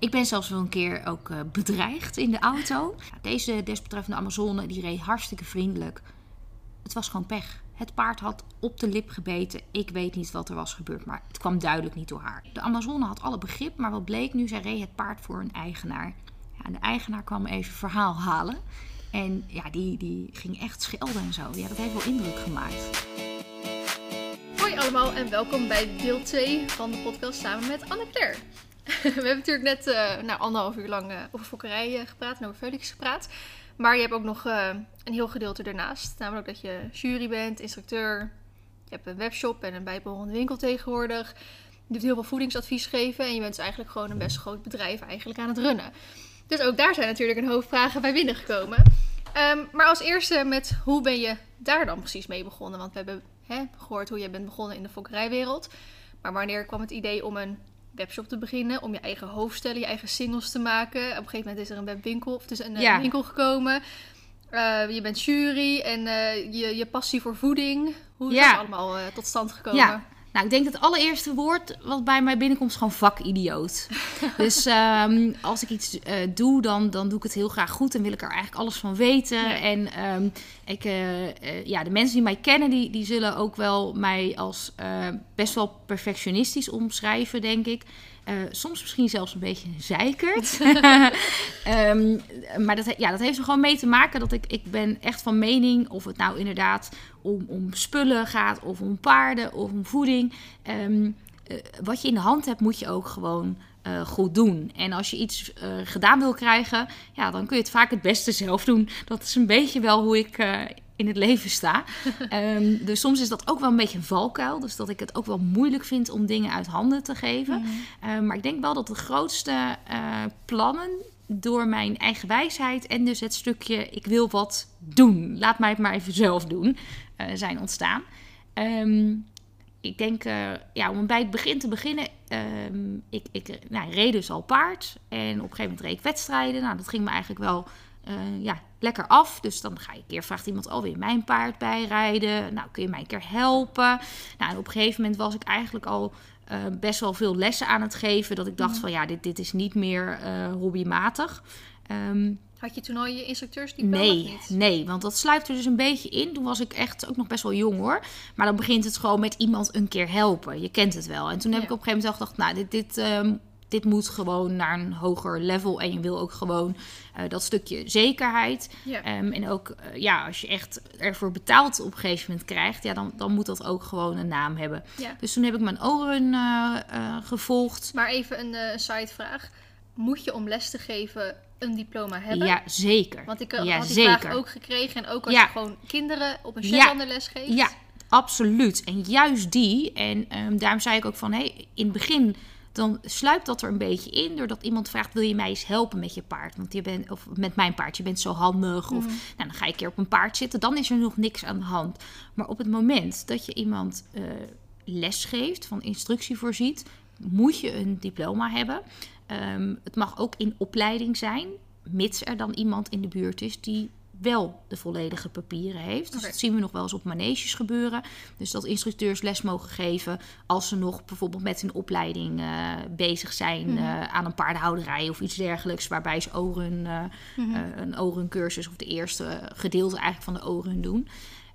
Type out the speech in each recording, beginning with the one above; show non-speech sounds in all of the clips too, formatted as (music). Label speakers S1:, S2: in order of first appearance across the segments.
S1: Ik ben zelfs wel een keer ook eh, bedreigd in de auto. Deze desbetreffende Amazone die reed hartstikke vriendelijk. Het was gewoon pech. Het paard had op de lip gebeten. Ik weet niet wat er was gebeurd, maar het kwam duidelijk niet door haar. De Amazone had alle begrip, maar wat bleek nu? Zij reed het paard voor een eigenaar. Ja, de eigenaar kwam even verhaal halen. En ja, die, die ging echt schelden en zo. Ja, dat heeft wel indruk gemaakt.
S2: Hoi allemaal en welkom bij deel 2 van de podcast samen met Anne-Claire. (laughs) We hebben natuurlijk net uh, nou, anderhalf uur lang uh, over fokkerij uh, gepraat en over Felix gepraat. Maar je hebt ook nog een heel gedeelte ernaast. Namelijk dat je jury bent, instructeur. Je hebt een webshop en een bijbehorende winkel tegenwoordig. Je doet heel veel voedingsadvies geven. En je bent dus eigenlijk gewoon een best groot bedrijf eigenlijk aan het runnen. Dus ook daar zijn natuurlijk een hoop vragen bij binnengekomen. Um, maar als eerste met hoe ben je daar dan precies mee begonnen? Want we hebben hè, gehoord hoe je bent begonnen in de fokkerijwereld. Maar wanneer kwam het idee om een webshop te beginnen, om je eigen hoofdstellen, je eigen singles te maken. Op een gegeven moment is er een webwinkel, of het is een eh, ja. winkel gekomen. Uh, je bent jury en uh, je, je passie voor voeding. Hoe is ja. dat allemaal tot stand gekomen?
S1: Ja. Nou, ik denk dat het allereerste woord wat bij mij binnenkomt is gewoon vakidioot. (laughs) dus um, als ik iets uh, doe, dan, dan doe ik het heel graag goed en wil ik er eigenlijk alles van weten. Ja. En um, ik, uh, uh, ja, de mensen die mij kennen, die, die zullen ook wel mij als best wel perfectionistisch omschrijven, denk ik. Uh, soms misschien zelfs een beetje zeikert. um, (laughs) maar dat, ja, dat heeft er gewoon mee te maken dat ik, ik ben echt van mening... of het nou inderdaad om, om spullen gaat of om paarden of om voeding... Um, uh, wat je in de hand hebt, moet je ook gewoon uh, goed doen. En als je iets uh, gedaan wil krijgen, ja, dan kun je het vaak het beste zelf doen. Dat is een beetje wel hoe ik in het leven sta. um, (laughs) dus soms is dat ook wel een beetje een valkuil. Dus dat ik het ook wel moeilijk vind om dingen uit handen te geven. Mm. Uh, maar ik denk wel dat de grootste uh, plannen door mijn eigen wijsheid en dus het stukje ik wil wat doen. Laat mij het maar even zelf doen. Uh, zijn ontstaan. Um, ik denk, uh, ja, om bij het begin te beginnen, um, ik, ik nou, reed dus al paard. En op een gegeven moment reed ik wedstrijden. Nou, dat ging me eigenlijk wel uh, ja, lekker af. Dus dan ga je een keer, vraagt iemand alweer mijn paard bijrijden. Nou, kun je mij een keer helpen? Nou, en op een gegeven moment was ik eigenlijk al uh, best wel veel lessen aan het geven. Dat ik dacht
S2: Mhm.
S1: van ja, dit, dit is niet meer uh, hobbymatig. Um,
S2: Had je toen al je instructeursdiploma
S1: Nee,
S2: niet?
S1: nee, want dat sluipt er dus een beetje in. Toen was ik echt ook nog best wel jong hoor. Maar dan begint het gewoon met iemand een keer helpen. Je kent het wel. En toen heb
S2: Ja.
S1: ik op een gegeven moment gedacht, nou, dit, dit, ehm, dit moet gewoon naar een hoger level. En je wil ook gewoon eh, dat stukje zekerheid.
S2: Ja.
S1: Ehm, en ook, eh, ja, als je echt ervoor betaald op een gegeven moment krijgt, ja, dan, dan moet dat ook gewoon een naam hebben.
S2: Ja.
S1: Dus toen heb ik mijn oren eh, gevolgd.
S2: Maar even een sidevraag. Moet je om les te geven een diploma hebben?
S1: Ja, zeker.
S2: Want ik
S1: ja,
S2: had die
S1: zeker.
S2: vraag ook gekregen. En ook als
S1: Ja.
S2: je gewoon kinderen op een
S1: Ja.
S2: Shetlander les geeft.
S1: Ja, absoluut. En juist die. En ehm, daarom zei ik ook van, hey, in het begin dan sluipt dat er een beetje in. Doordat iemand vraagt, wil je mij eens helpen met je paard? Want je bent, of met mijn paard, je bent zo handig. Of
S2: Mhm.
S1: nou, dan ga je een keer op een paard zitten. Dan is er nog niks aan de hand. Maar op het moment dat je iemand uh, les geeft, van instructie voorziet, moet je een diploma hebben. Um, het mag ook in opleiding zijn, mits er dan iemand in de buurt is die wel de volledige papieren heeft. Dus dat zien we nog wel eens op maneges gebeuren. Dus dat instructeurs les mogen geven als ze nog bijvoorbeeld met hun opleiding uh, bezig zijn
S2: Mhm.
S1: uh, aan een paardenhouderij of iets dergelijks, waarbij ze oren, uh,
S2: Mhm.
S1: een orencursus of de eerste gedeelte eigenlijk van de oren doen.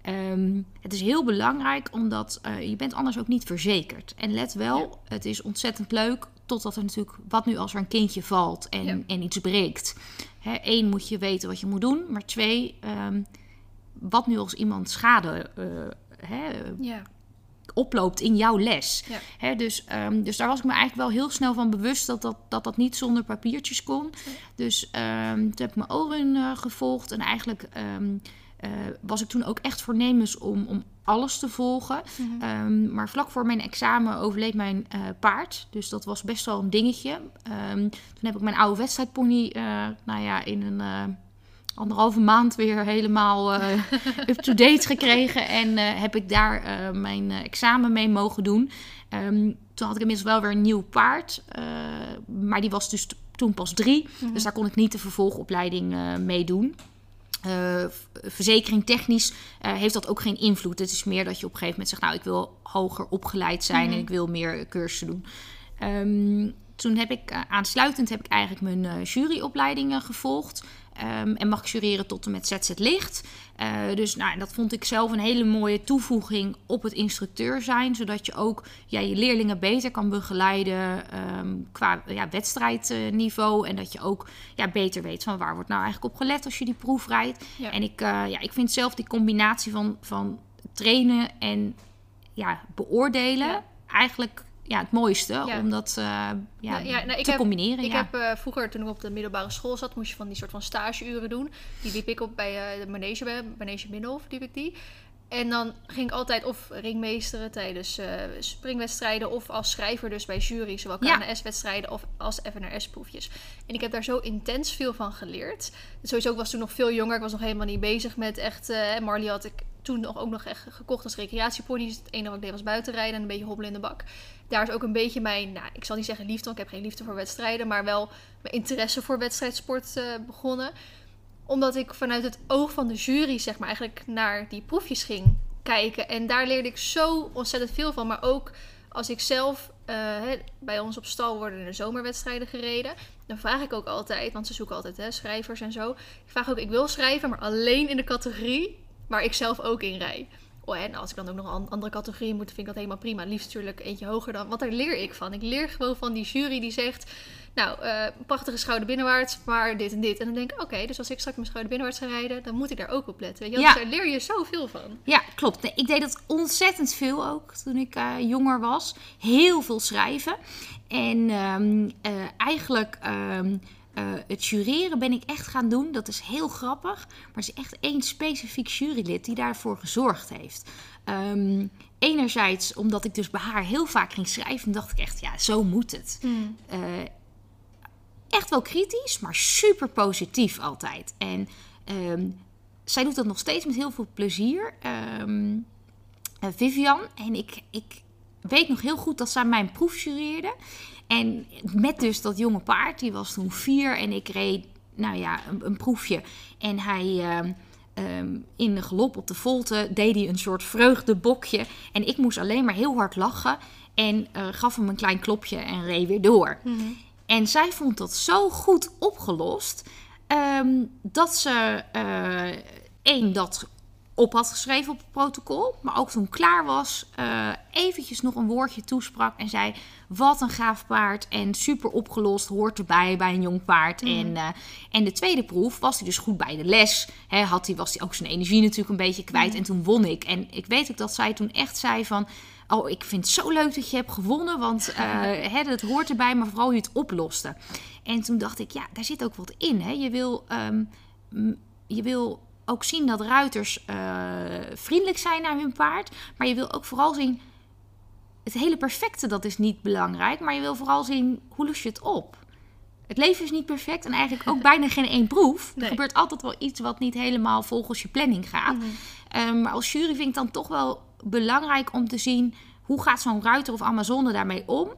S1: Um, het is heel belangrijk omdat je bent anders ook niet verzekerd. En let wel,
S2: Ja.
S1: het is ontzettend leuk totdat er natuurlijk wat nu als er een kindje valt en,
S2: Ja.
S1: en iets breekt. Hè, Eén moet je weten wat je moet doen, maar twee, um, wat nu als iemand schade uh, hè,
S2: Ja.
S1: oploopt in jouw les.
S2: Ja.
S1: Hè, dus, um, dus daar was ik me eigenlijk wel heel snel van bewust dat dat, dat, dat niet zonder papiertjes kon. Dus um, toen heb ik mijn oren uh, gevolgd en eigenlijk uh, was ik toen ook echt voornemens om, om alles te volgen.
S2: Mhm.
S1: Um, maar vlak voor mijn examen overleed mijn uh, paard. Dus dat was best wel een dingetje. Um, toen heb ik mijn oude wedstrijdpony uh, nou ja, in een anderhalve maand weer helemaal uh, (laughs) up-to-date gekregen. En uh, heb ik daar uh, mijn examen mee mogen doen. Um, toen had ik inmiddels wel weer een nieuw paard. Maar die was dus toen pas drie.
S2: Mhm.
S1: Dus daar kon ik niet de vervolgopleiding uh, mee doen. Uh, verzekering technisch uh, heeft dat ook geen invloed. Het is meer dat je op een gegeven moment zegt... nou, ik wil hoger opgeleid zijn
S2: Mhm.
S1: en ik wil meer cursussen doen. Um, toen heb ik aansluitend heb ik eigenlijk mijn juryopleidingen gevolgd. Ehm, en mag jureren tot en met ZZ Licht. Uh, dus nou, dat vond ik zelf een hele mooie toevoeging op het instructeur zijn. Zodat je ook ja, je leerlingen beter kan begeleiden ehm, qua ja, wedstrijdniveau. En dat je ook ja, beter weet van waar wordt nou eigenlijk op gelet als je die proef rijdt. En ik, uh, ja, ik vind zelf die combinatie van, van trainen en ja, beoordelen eigenlijk ja, het mooiste om dat uh, ja, nou, te combineren.
S2: Ik heb uh, vroeger, toen ik op de middelbare school zat, moest je van die soort van stageuren doen. Die liep ik op bij uh, de manege, bij Manege Binnenhof, liep ik die. En dan ging ik altijd of ringmeesteren tijdens springwedstrijden of als schrijver dus bij jury, zowel KNS-wedstrijden of als FNRS-proefjes. En ik heb daar zo intens veel van geleerd. Sowieso, ik was toen nog veel jonger, ik was nog helemaal niet bezig met echt... Marley had ik toen nog, ook nog echt gekocht als recreatiepony. Dus het enige wat ik deed was buitenrijden en een beetje hobbelen in de bak daar is ook een beetje mijn, nou, ik zal niet zeggen liefde, want ik heb geen liefde voor wedstrijden, maar wel mijn interesse voor wedstrijdsport uh, begonnen. Omdat ik vanuit het oog van de jury, zeg maar, eigenlijk naar die proefjes ging kijken. En daar leerde ik zo ontzettend veel van. Maar ook als ik zelf uh, bij ons op stal worden de zomerwedstrijden gereden. Dan vraag ik ook altijd, want ze zoeken altijd hè, schrijvers en zo. Ik vraag ook, ik wil schrijven, maar alleen in de categorie waar ik zelf ook in rij. Oh, en als ik dan ook nog een andere categorie moet, vind ik dat helemaal prima. Liefst natuurlijk eentje hoger dan. Want daar leer ik van. Ik leer gewoon van die jury die zegt. Nou, uh, prachtige schouder binnenwaarts, maar dit en dit. En dan denk ik, oké, dus als ik straks mijn schouder binnenwaarts ga rijden, dan moet ik daar ook op letten. Weet je? Ja. Dus daar leer je zoveel van.
S1: Ja, klopt. Nee, ik deed dat ontzettend veel ook toen ik uh, jonger was. Heel veel schrijven. En um, uh, eigenlijk um, uh, het jureren ben ik echt gaan doen. Dat is heel grappig. Maar er is echt één specifiek jurylid die daarvoor gezorgd heeft. Um, enerzijds omdat ik dus bij haar heel vaak ging schrijven. dacht ik echt, ja, zo moet het. Mm. Uh, echt wel kritisch, maar super positief altijd. En um, zij doet dat nog steeds met heel veel plezier. Um, Vivian. En ik, ik weet nog heel goed dat zij mijn proef jureerde. En met dus dat jonge paard, die was toen vier en ik reed, nou ja, een, een proefje. En hij... Uh, um, in de galop op de volte deed hij een soort vreugdebokje. En ik moest alleen maar heel hard lachen. En uh, gaf hem een klein klopje en reed weer door. Mm -hmm. En zij vond dat zo goed opgelost. Um, dat ze uh, één, dat op had geschreven op het protocol. Maar ook toen klaar was, uh, eventjes nog een woordje toesprak en zei: Wat een gaaf paard en super opgelost, hoort erbij bij een jong paard. Mm. En, uh, en de tweede proef was hij dus goed bij de les. He, had hij, was hij ook zijn energie natuurlijk een beetje kwijt. Mm. En toen won ik. En ik weet ook dat zij toen echt zei: van... Oh, ik vind het zo leuk dat je hebt gewonnen, want uh, (laughs) hè, dat hoort erbij, maar vooral je het oploste. En toen dacht ik, ja, daar zit ook wat in. Hè? Je wil, um, je wil ook zien dat ruiters uh, vriendelijk zijn naar hun paard. Maar je wil ook vooral zien. Het hele perfecte, dat is niet belangrijk. Maar je wil vooral zien hoe los je het op. Het leven is niet perfect en eigenlijk ook (laughs) bijna geen één proef. Er gebeurt altijd wel iets wat niet helemaal volgens je planning gaat. Mm -hmm. um, maar als jury vind ik dan toch wel belangrijk om te zien hoe gaat zo'n ruiter of Amazone daarmee om.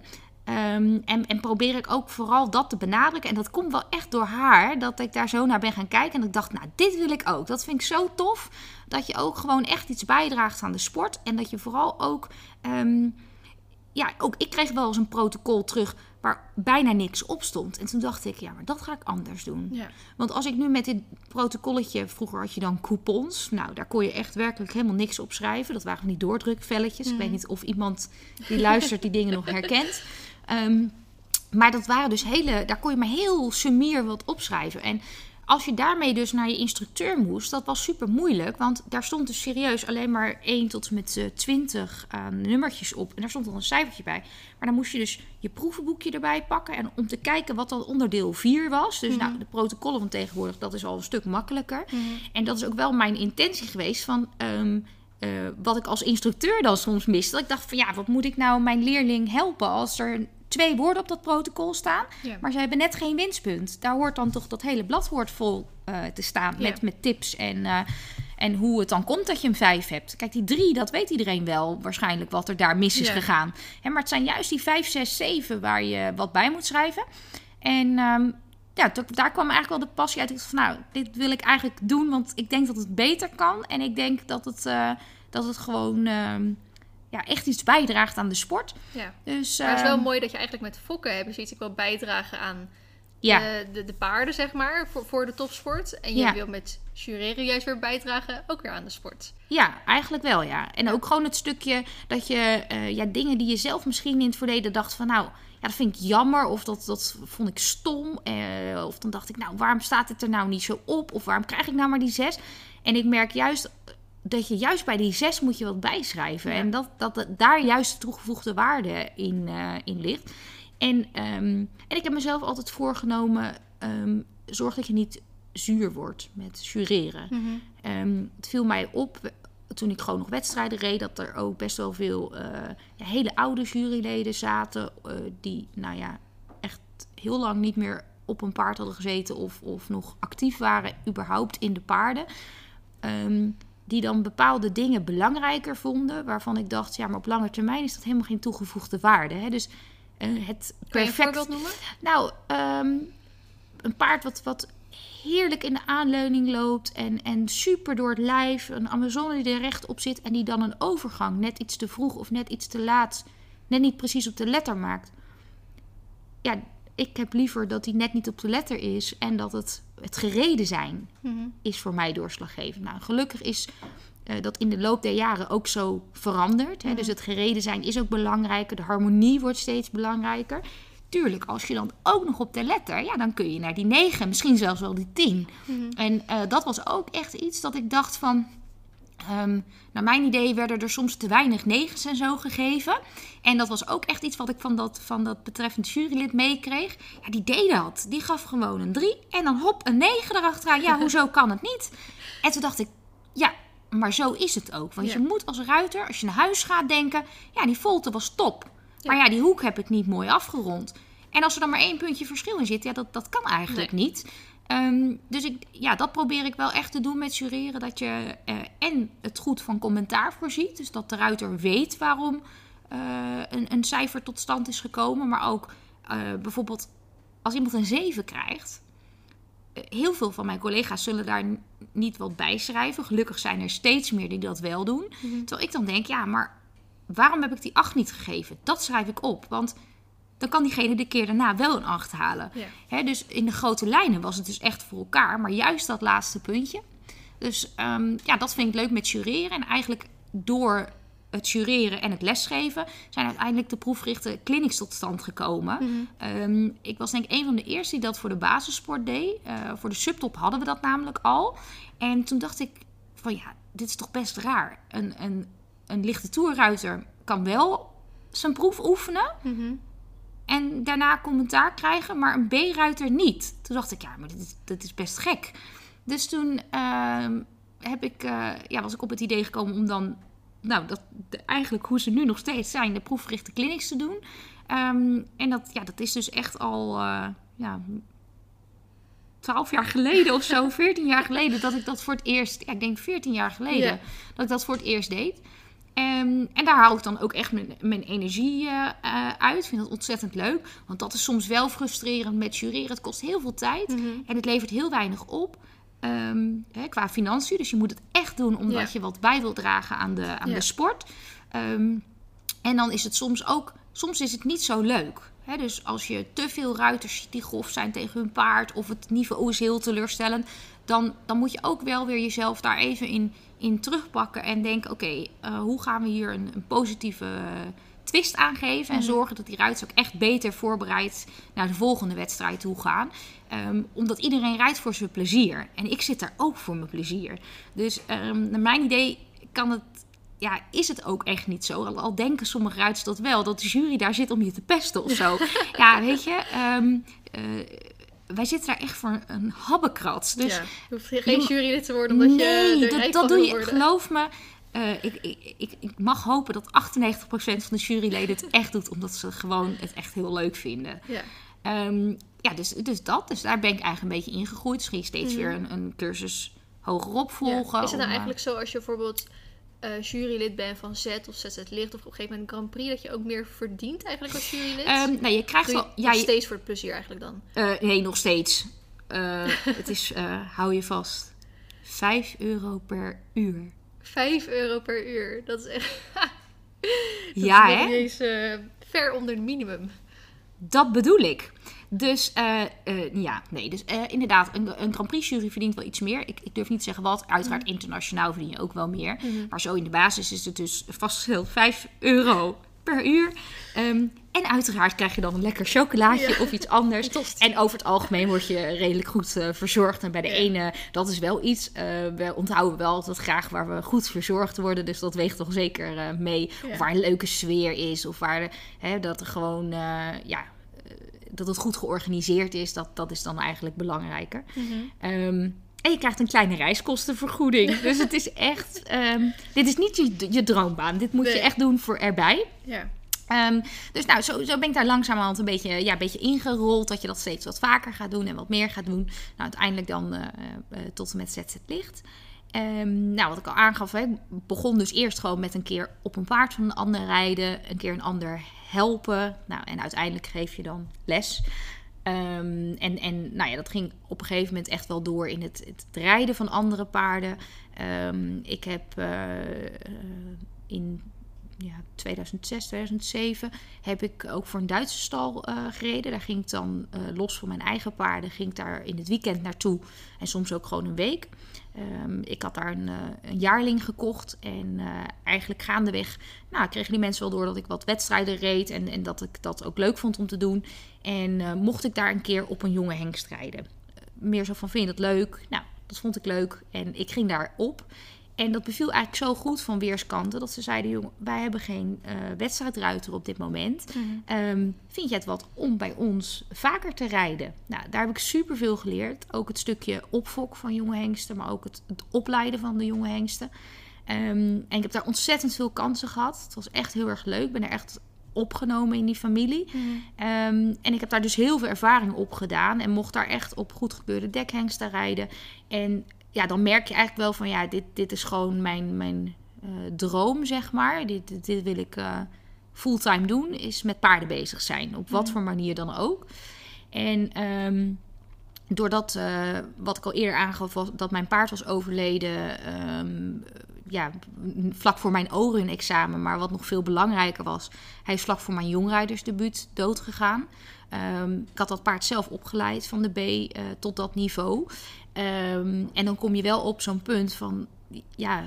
S1: Um, en, en, probeer ik ook vooral dat te benadrukken. En dat komt wel echt door haar, dat ik daar zo naar ben gaan kijken. En ik dacht, nou, dit wil ik ook. Dat vind ik zo tof. Dat je ook gewoon echt iets bijdraagt aan de sport. En dat je vooral ook. Um, ja, ook ik kreeg wel eens een protocol terug waar bijna niks op stond. En toen dacht ik, ja, maar dat ga ik anders doen. Ja. Want als ik nu met dit protocolletje, vroeger had je dan coupons. Nou, daar kon je echt werkelijk helemaal niks op schrijven. Dat waren niet doordrukvelletjes. Mm. Ik weet niet of iemand die luistert die dingen nog herkent. (laughs) Um, maar dat waren dus hele, daar kon je maar heel sumier wat opschrijven. En als je daarmee dus naar je instructeur moest, dat was super moeilijk. Want daar stond dus serieus alleen maar 1 tot en met uh, 20 uh, nummertjes op. En daar stond dan een cijfertje bij. Maar dan moest je dus je proevenboekje erbij pakken. En om te kijken wat dan onderdeel 4 was. Dus mm -hmm. nou, de protocollen van tegenwoordig, dat is al een stuk makkelijker. Mm -hmm. En dat is ook wel mijn intentie geweest van... Um, uh, wat ik als instructeur dan soms miste. Dat ik dacht van ja, wat moet ik nou mijn leerling helpen als er twee woorden op dat protocol staan. Ja. Maar ze hebben net geen winstpunt. Daar hoort dan toch dat hele bladwoord vol uh, te staan. Ja. Met, met tips en, uh, en hoe het dan komt dat je een vijf hebt. Kijk, die drie, dat weet iedereen wel waarschijnlijk wat er daar mis is ja. gegaan. Hè, maar het zijn juist die vijf, zes, zeven waar je wat bij moet schrijven. En um, ja, daar kwam eigenlijk wel de passie uit. Ik dacht van, nou, dit wil ik eigenlijk doen, want ik denk dat het beter kan. En ik denk dat het, uh, dat het gewoon... Uh, ja, echt iets bijdraagt aan de sport.
S2: Ja.
S1: Dus,
S2: Maar het is wel
S1: ehm,
S2: mooi dat je eigenlijk met fokken hebben ziet ik wel bijdragen aan
S1: Ja.
S2: de, de paarden, zeg maar, voor, voor de topsport. En je
S1: Ja.
S2: wil met jureren juist weer bijdragen, ook weer aan de sport.
S1: Ja, eigenlijk wel, ja. En ook gewoon het stukje dat je eh, ja, dingen die je zelf misschien in het verleden dacht van nou, ja, dat vind ik jammer of dat, dat vond ik stom. eh, of dan dacht ik nou, waarom staat het er nou niet zo op? Of waarom krijg ik nou maar die zes? En ik merk juist dat je juist bij die zes moet je wat bijschrijven.
S2: Ja.
S1: En dat, dat, dat daar juist de toegevoegde waarde in, eh, in ligt. En, ehm, en ik heb mezelf altijd voorgenomen, ehm, zorg dat je niet zuur wordt met jureren. Ehm, het viel mij op toen ik gewoon nog wedstrijden reed, dat er ook best wel veel eh, ja, hele oude juryleden zaten. eh, die, nou ja, echt heel lang niet meer op een paard hadden gezeten of, of nog actief waren, überhaupt in de paarden. Die dan bepaalde dingen belangrijker vonden, waarvan ik dacht, ja, maar op lange termijn is dat helemaal geen toegevoegde waarde. Hè? Dus eh, het
S2: Kan je een
S1: perfect
S2: voorbeeld noemen?
S1: nou, ehm, een paard wat, wat heerlijk in de aanleuning loopt en, en super door het lijf. Een Amazone die er recht op zit en die dan een overgang net iets te vroeg of net iets te laat, net niet precies op de letter maakt. Ja, ik heb liever dat die net niet op de letter is en dat het, het gereden zijn
S2: Mhm.
S1: is voor mij doorslaggevend. Nou, gelukkig is eh, dat in de loop der jaren ook zo veranderd. Hè? Dus het gereden zijn is ook belangrijker. De harmonie wordt steeds belangrijker. Tuurlijk, als je dan ook nog op de letter, ja, dan kun je naar die 9, misschien zelfs wel die 10. En eh, dat was ook echt iets dat ik dacht van. Ehm, naar mijn idee werden er soms te weinig negens en zo gegeven. En dat was ook echt iets wat ik van dat, van dat betreffend jurylid meekreeg. Ja, die deed dat. Die gaf gewoon een 3 en dan hop, een 9 erachteraan. Ja, (laughs) hoezo kan het niet? En toen dacht ik, ja, maar zo is het ook. Want
S2: Ja.
S1: je moet als ruiter, als je naar huis gaat, denken... ja, die volte was top. Maar ja, die hoek heb ik niet mooi afgerond. En als er dan maar één puntje verschil in zit, ja, dat, dat kan eigenlijk niet. Ehm, dus ik, ja, dat probeer ik wel echt te doen met jureren. Dat je eh, en het goed van commentaar voorziet. Dus dat de ruiter weet waarom eh, een, een cijfer tot stand is gekomen. Maar ook eh, bijvoorbeeld als iemand een 7 krijgt. Heel veel van mijn collega's zullen daar niet wat bij schrijven. Gelukkig zijn er steeds meer die dat wel doen. Terwijl ik dan denk, ja, maar waarom heb ik die 8 niet gegeven? Dat schrijf ik op. Want dan kan diegene de keer daarna wel een 8 halen.
S2: Ja.
S1: Hè, dus in de grote lijnen was het dus echt voor elkaar. Maar juist dat laatste puntje. Dus ehm, ja, dat vind ik leuk met jureren. En eigenlijk door het jureren en het lesgeven... zijn uiteindelijk de proefgerichte clinics tot stand gekomen. Ehm, ik was denk ik een van de eerste die dat voor de basissport deed. Eh, voor de subtop hadden we dat namelijk al. En toen dacht ik van ja, dit is toch best raar. Een, een, een lichte toerruiter kan wel zijn proef oefenen...
S2: Mhm.
S1: En daarna commentaar krijgen, maar een B-ruiter niet. Toen dacht ik, ja, maar dit is, dit is best gek. Dus toen ehm, heb ik, eh, ja, was ik op het idee gekomen om dan, nou, dat, de- eigenlijk hoe ze nu nog steeds zijn, de proefgerichte clinics te doen. Ehm, en dat, ja, dat is dus echt al, eh, ja, 12 jaar geleden of zo, (laughs) 14 jaar geleden, dat ik dat voor het eerst, ja, ik denk 14 jaar geleden,
S2: Ja.
S1: dat ik dat voor het eerst deed. Ehm, en daar haal ik dan ook echt mijn, mijn energie eh, eh, uit. Ik vind dat ontzettend leuk. Want dat is soms wel frustrerend met jureren. Het kost heel veel tijd.
S2: Mhm.
S1: En het levert heel weinig op. ehm, hè, qua financiën. Dus je moet het echt doen omdat
S2: Ja.
S1: je wat bij wilt dragen aan de, aan
S2: Ja.
S1: de sport. Ehm, en dan is het soms ook... Soms is het niet zo leuk. Dus als je te veel ruiters ziet die grof zijn tegen hun paard... of het niveau is heel teleurstellend... dan, dan moet je ook wel weer jezelf daar even in, in terugpakken... en denken, oké, eh, hoe gaan we hier een, een positieve eh, twist aangeven... en
S2: Mhm.
S1: zorgen dat die ruiters ook echt beter voorbereid... naar de volgende wedstrijd toe gaan... Ehm, omdat iedereen rijdt voor zijn plezier. En ik zit daar ook voor mijn plezier. Dus ehm, naar mijn idee kan het, ja, is het ook echt niet zo. Al, al denken sommige ruiters dat wel. Dat de jury daar zit om je te pesten of zo. (laughs) ja, weet je. ehm, eh, wij zitten daar echt voor een habbekrat. Dus
S2: ja. Je hoeft geen jurylid te worden omdat je
S1: nee,
S2: er
S1: dat, dat doe je.
S2: worden.
S1: Geloof me. eh, ik, ik, ik, ik mag hopen dat 98% van de juryleden het echt doet. Omdat ze gewoon het echt heel leuk vinden.
S2: Ja.
S1: Ehm, ja, dus, dus dat. Dus daar ben ik eigenlijk een beetje ingegroeid. Dus ging je steeds
S2: Mhm.
S1: weer een, een cursus hogerop volgen.
S2: Ja. Is het nou
S1: eh,
S2: eigenlijk zo als je bijvoorbeeld eh, jurylid bent van Z of ZZ Licht of op een gegeven moment een Grand Prix, dat je ook meer verdient eigenlijk als jurylid?
S1: ehm, nou, je krijgt wel...
S2: nog
S1: Ja, je-
S2: steeds voor het plezier eigenlijk dan?
S1: eh, nee, nog steeds. Eh, (laughs) het is, hou je vast, 5 euro per uur.
S2: 5 euro per uur. Dat is echt... (laughs)
S1: ja,
S2: is nog
S1: hè?
S2: eens, ver onder het minimum.
S1: Dat bedoel ik. Dus eh, eh, ja, nee. Dus eh, inderdaad, een, een Grand Prix jury verdient wel iets meer. Ik, ik durf niet te zeggen wat. Uiteraard internationaal verdien je ook wel meer.
S2: Mhm.
S1: Maar zo in de basis is het dus vastgesteld 5 euro per uur. Ehm, en uiteraard krijg je dan een lekker chocolaatje
S2: Ja.
S1: of iets anders. (laughs) En over het algemeen word je redelijk goed verzorgd. En bij de
S2: Ja.
S1: ene, dat is wel iets. we onthouden wel altijd graag waar we goed verzorgd worden. Dus dat weegt toch zeker mee.
S2: Ja.
S1: Of waar een leuke sfeer is. Of waar hè, dat er gewoon, ja, dat het goed georganiseerd is. Dat, dat is dan eigenlijk belangrijker. Ehm, en je krijgt een kleine reiskostenvergoeding. (laughs) dus het is echt, ehm, dit is niet je, je droombaan. Dit moet je echt doen voor erbij.
S2: Ja.
S1: Ehm, dus nou, zo, zo ben ik daar langzamerhand een beetje, ja, een beetje ingerold. Dat je dat steeds wat vaker gaat doen en wat meer gaat doen. Nou, uiteindelijk dan eh, eh, tot en met ZZ Licht. Ehm, nou, wat ik al aangaf, hè, ik begon dus eerst gewoon met een keer op een paard van een ander rijden. Een keer een ander helpen. Nou, en uiteindelijk geef je dan les. Ehm, en, en nou ja, dat ging op een gegeven moment echt wel door in het, het rijden van andere paarden. Ehm, ik heb eh, eh, in ja, 2006, 2007 heb ik ook voor een Duitse stal eh, gereden. Daar ging ik dan los van mijn eigen paarden, ging ik daar in het weekend naartoe. En soms ook gewoon een week. Ehm, ik had daar een, eh, een jaarling gekocht. En eh, eigenlijk gaandeweg nou, kregen die mensen wel door dat ik wat wedstrijden reed. En, en dat ik dat ook leuk vond om te doen. En eh, mocht ik daar een keer op een jonge hengst rijden. Meer zo van, vind je dat leuk? Nou, dat vond ik leuk. En ik ging daarop. En dat beviel eigenlijk zo goed van weerskanten dat ze zeiden: jongen, wij hebben geen eh, wedstrijdruiter op dit moment. Ehm, vind jij het wat om bij ons vaker te rijden? Nou, daar heb ik superveel geleerd. Ook het stukje opfok van jonge hengsten, maar ook het, het opleiden van de jonge hengsten. Ehm, en ik heb daar ontzettend veel kansen gehad. Het was echt heel erg leuk. Ik ben er echt opgenomen in die familie. Ehm, en ik heb daar dus heel veel ervaring op gedaan. En mocht daar echt op goed gebeurde dekhengsten rijden. En ja, dan merk je eigenlijk wel van ja, dit, dit is gewoon mijn, mijn eh, droom, zeg maar. Dit, dit, dit wil ik eh, fulltime doen, is met paarden bezig zijn. Op wat voor manier dan ook. En ehm, doordat, eh, wat ik al eerder aangaf, was dat mijn paard was overleden. ehm, ja, vlak voor mijn ORUN-examen. Maar wat nog veel belangrijker was, hij is vlak voor mijn jongrijdersdebuut doodgegaan. Ehm, ik had dat paard zelf opgeleid van de B tot dat niveau. Ehm, en dan kom je wel op zo'n punt van, ja,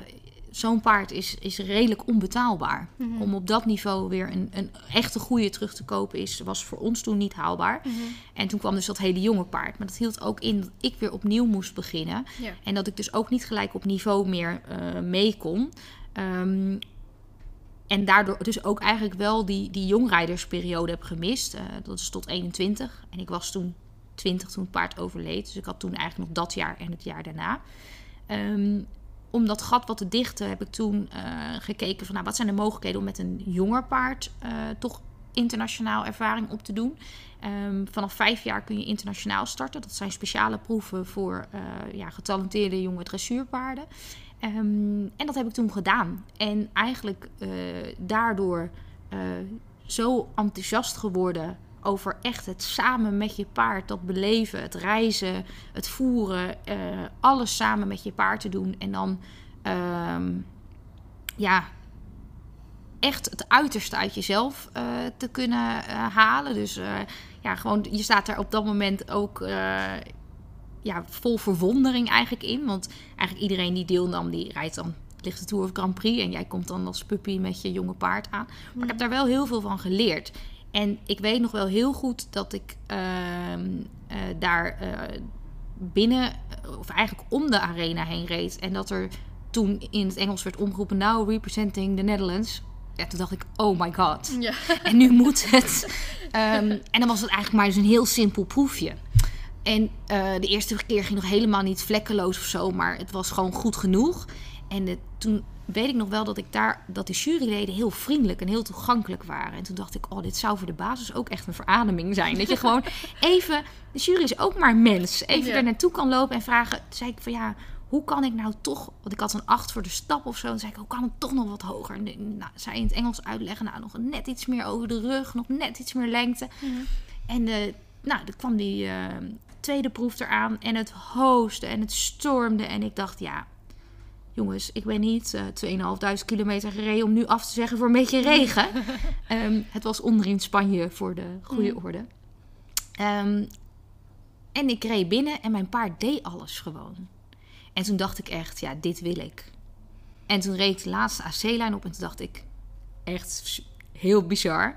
S1: zo'n paard is, is redelijk onbetaalbaar. Om op dat niveau weer een, een echte goede terug te kopen is, was voor ons toen niet haalbaar. En toen kwam dus dat hele jonge paard. Maar dat hield ook in dat ik weer opnieuw moest beginnen.
S2: Ja.
S1: En dat ik dus ook niet gelijk op niveau meer eh, mee kon. Ehm, en daardoor dus ook eigenlijk wel die, die jongrijdersperiode heb gemist. Eh, dat is tot 21. En ik was toen 20 toen het paard overleed. Dus ik had toen eigenlijk nog dat jaar en het jaar daarna. Ehm, om dat gat wat te dichten heb ik toen eh, gekeken van... Nou, wat zijn de mogelijkheden om met een jonger paard eh, toch internationaal ervaring op te doen. Ehm, vanaf vijf jaar kun je internationaal starten. Dat zijn speciale proeven voor eh, ja, getalenteerde jonge dressuurpaarden. Ehm, en dat heb ik toen gedaan. En eigenlijk daardoor zo enthousiast geworden over echt het samen met je paard, dat beleven, het reizen, het voeren, eh, alles samen met je paard te doen. En dan, ehm, ja, echt het uiterste uit jezelf eh, te kunnen eh, halen. Dus ja, gewoon, je staat er op dat moment ook ja, vol verwondering eigenlijk in. Want eigenlijk iedereen die deelnam, die rijdt dan ligt de Tour of Grand Prix. En jij komt dan als puppy met je jonge paard aan. Maar ik heb daar wel heel veel van geleerd. En ik weet nog wel heel goed dat ik ehm, eh, daar eh, binnen, of eigenlijk om de arena heen reed. En dat er toen in het Engels werd omgeroepen, now representing the Netherlands. Ja, toen dacht ik, oh my god.
S2: Ja. (laughs)
S1: En nu moet het. Ehm, en dan was het eigenlijk maar dus een heel simpel proefje. En eh, de eerste keer ging nog helemaal niet vlekkeloos of zo, maar het was gewoon goed genoeg. En de- toen weet ik nog wel dat ik daar dat de juryleden heel vriendelijk en heel toegankelijk waren. En toen dacht ik, oh, dit zou voor de basis ook echt een verademing zijn. Dat je (laughs) gewoon even, de jury is ook maar mens, even
S2: Ja.
S1: daar naartoe kan lopen en vragen. Toen zei ik van ja, hoe kan ik nou toch, want ik had een acht voor de stap of zo. En zei ik, hoe kan het toch nog wat hoger? En, nou, zij in het Engels uitleggen, nou, nog net iets meer over de rug, nog net iets meer lengte. En eh, nou, dan kwam die eh, tweede proef eraan en het hooste en het stormde. En ik dacht, ja, jongens, ik ben niet uh, 2.500 kilometer gereden om nu af te zeggen voor een beetje regen. (laughs) Ehm, het was onder in Spanje voor de goede
S2: Mm.
S1: orde. Ehm, en ik reed binnen en mijn paard deed alles gewoon. En toen dacht ik echt, ja, dit wil ik. En toen reed ik de laatste AC-lijn op en toen dacht ik, echt heel bizar.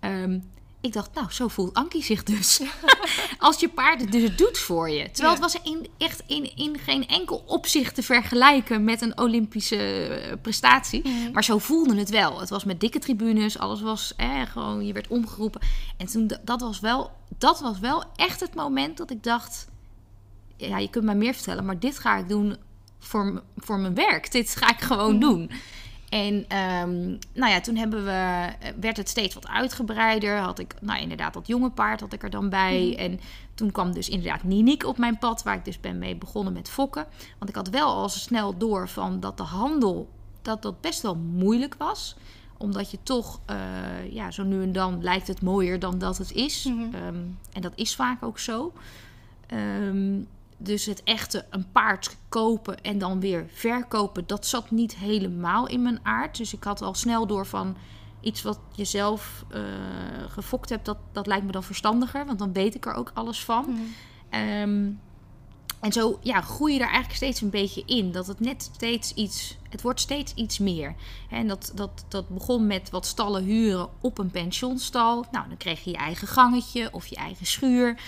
S1: Ehm, ik dacht, nou, zo voelt Ankie zich dus. (laughs) Als je paard het dus doet voor je. Terwijl
S2: Ja.
S1: het was in, echt in, in geen enkel opzicht te vergelijken met een Olympische eh, prestatie.
S2: Mhm.
S1: Maar zo voelde het wel. Het was met dikke tribunes, alles was eh, gewoon, je werd omgeroepen. En toen, dat was, wel, dat was wel echt het moment dat ik dacht, ja, je kunt mij meer vertellen, maar dit ga ik doen voor, voor mijn werk. Dit ga ik gewoon
S2: Mhm.
S1: doen. En ehm, nou ja, toen hebben we, eh, werd het steeds wat uitgebreider. Had ik, nou inderdaad, dat jonge paard had ik er dan bij.
S2: Mhm.
S1: En toen kwam dus inderdaad Niniek op mijn pad, waar ik dus ben mee begonnen met fokken. Want ik had wel al snel door van dat de handel, dat dat best wel moeilijk was. Omdat je toch, eh, ja, zo nu en dan lijkt het mooier dan dat het is.
S2: Mhm.
S1: Ehm, en dat is vaak ook zo. Ehm, dus het echte een paard kopen en dan weer verkopen, dat zat niet helemaal in mijn aard. Dus ik had al snel door van iets wat je zelf eh, gefokt hebt, dat, dat lijkt me dan verstandiger. Want dan weet ik er ook alles van.
S2: Mhm.
S1: Ehm, en zo ja, groei je daar eigenlijk steeds een beetje in. Dat het net steeds iets... Het wordt steeds iets meer. En dat, dat, dat begon met wat stallen huren op een pensionstal. Nou, dan kreeg je je eigen gangetje of je eigen schuur.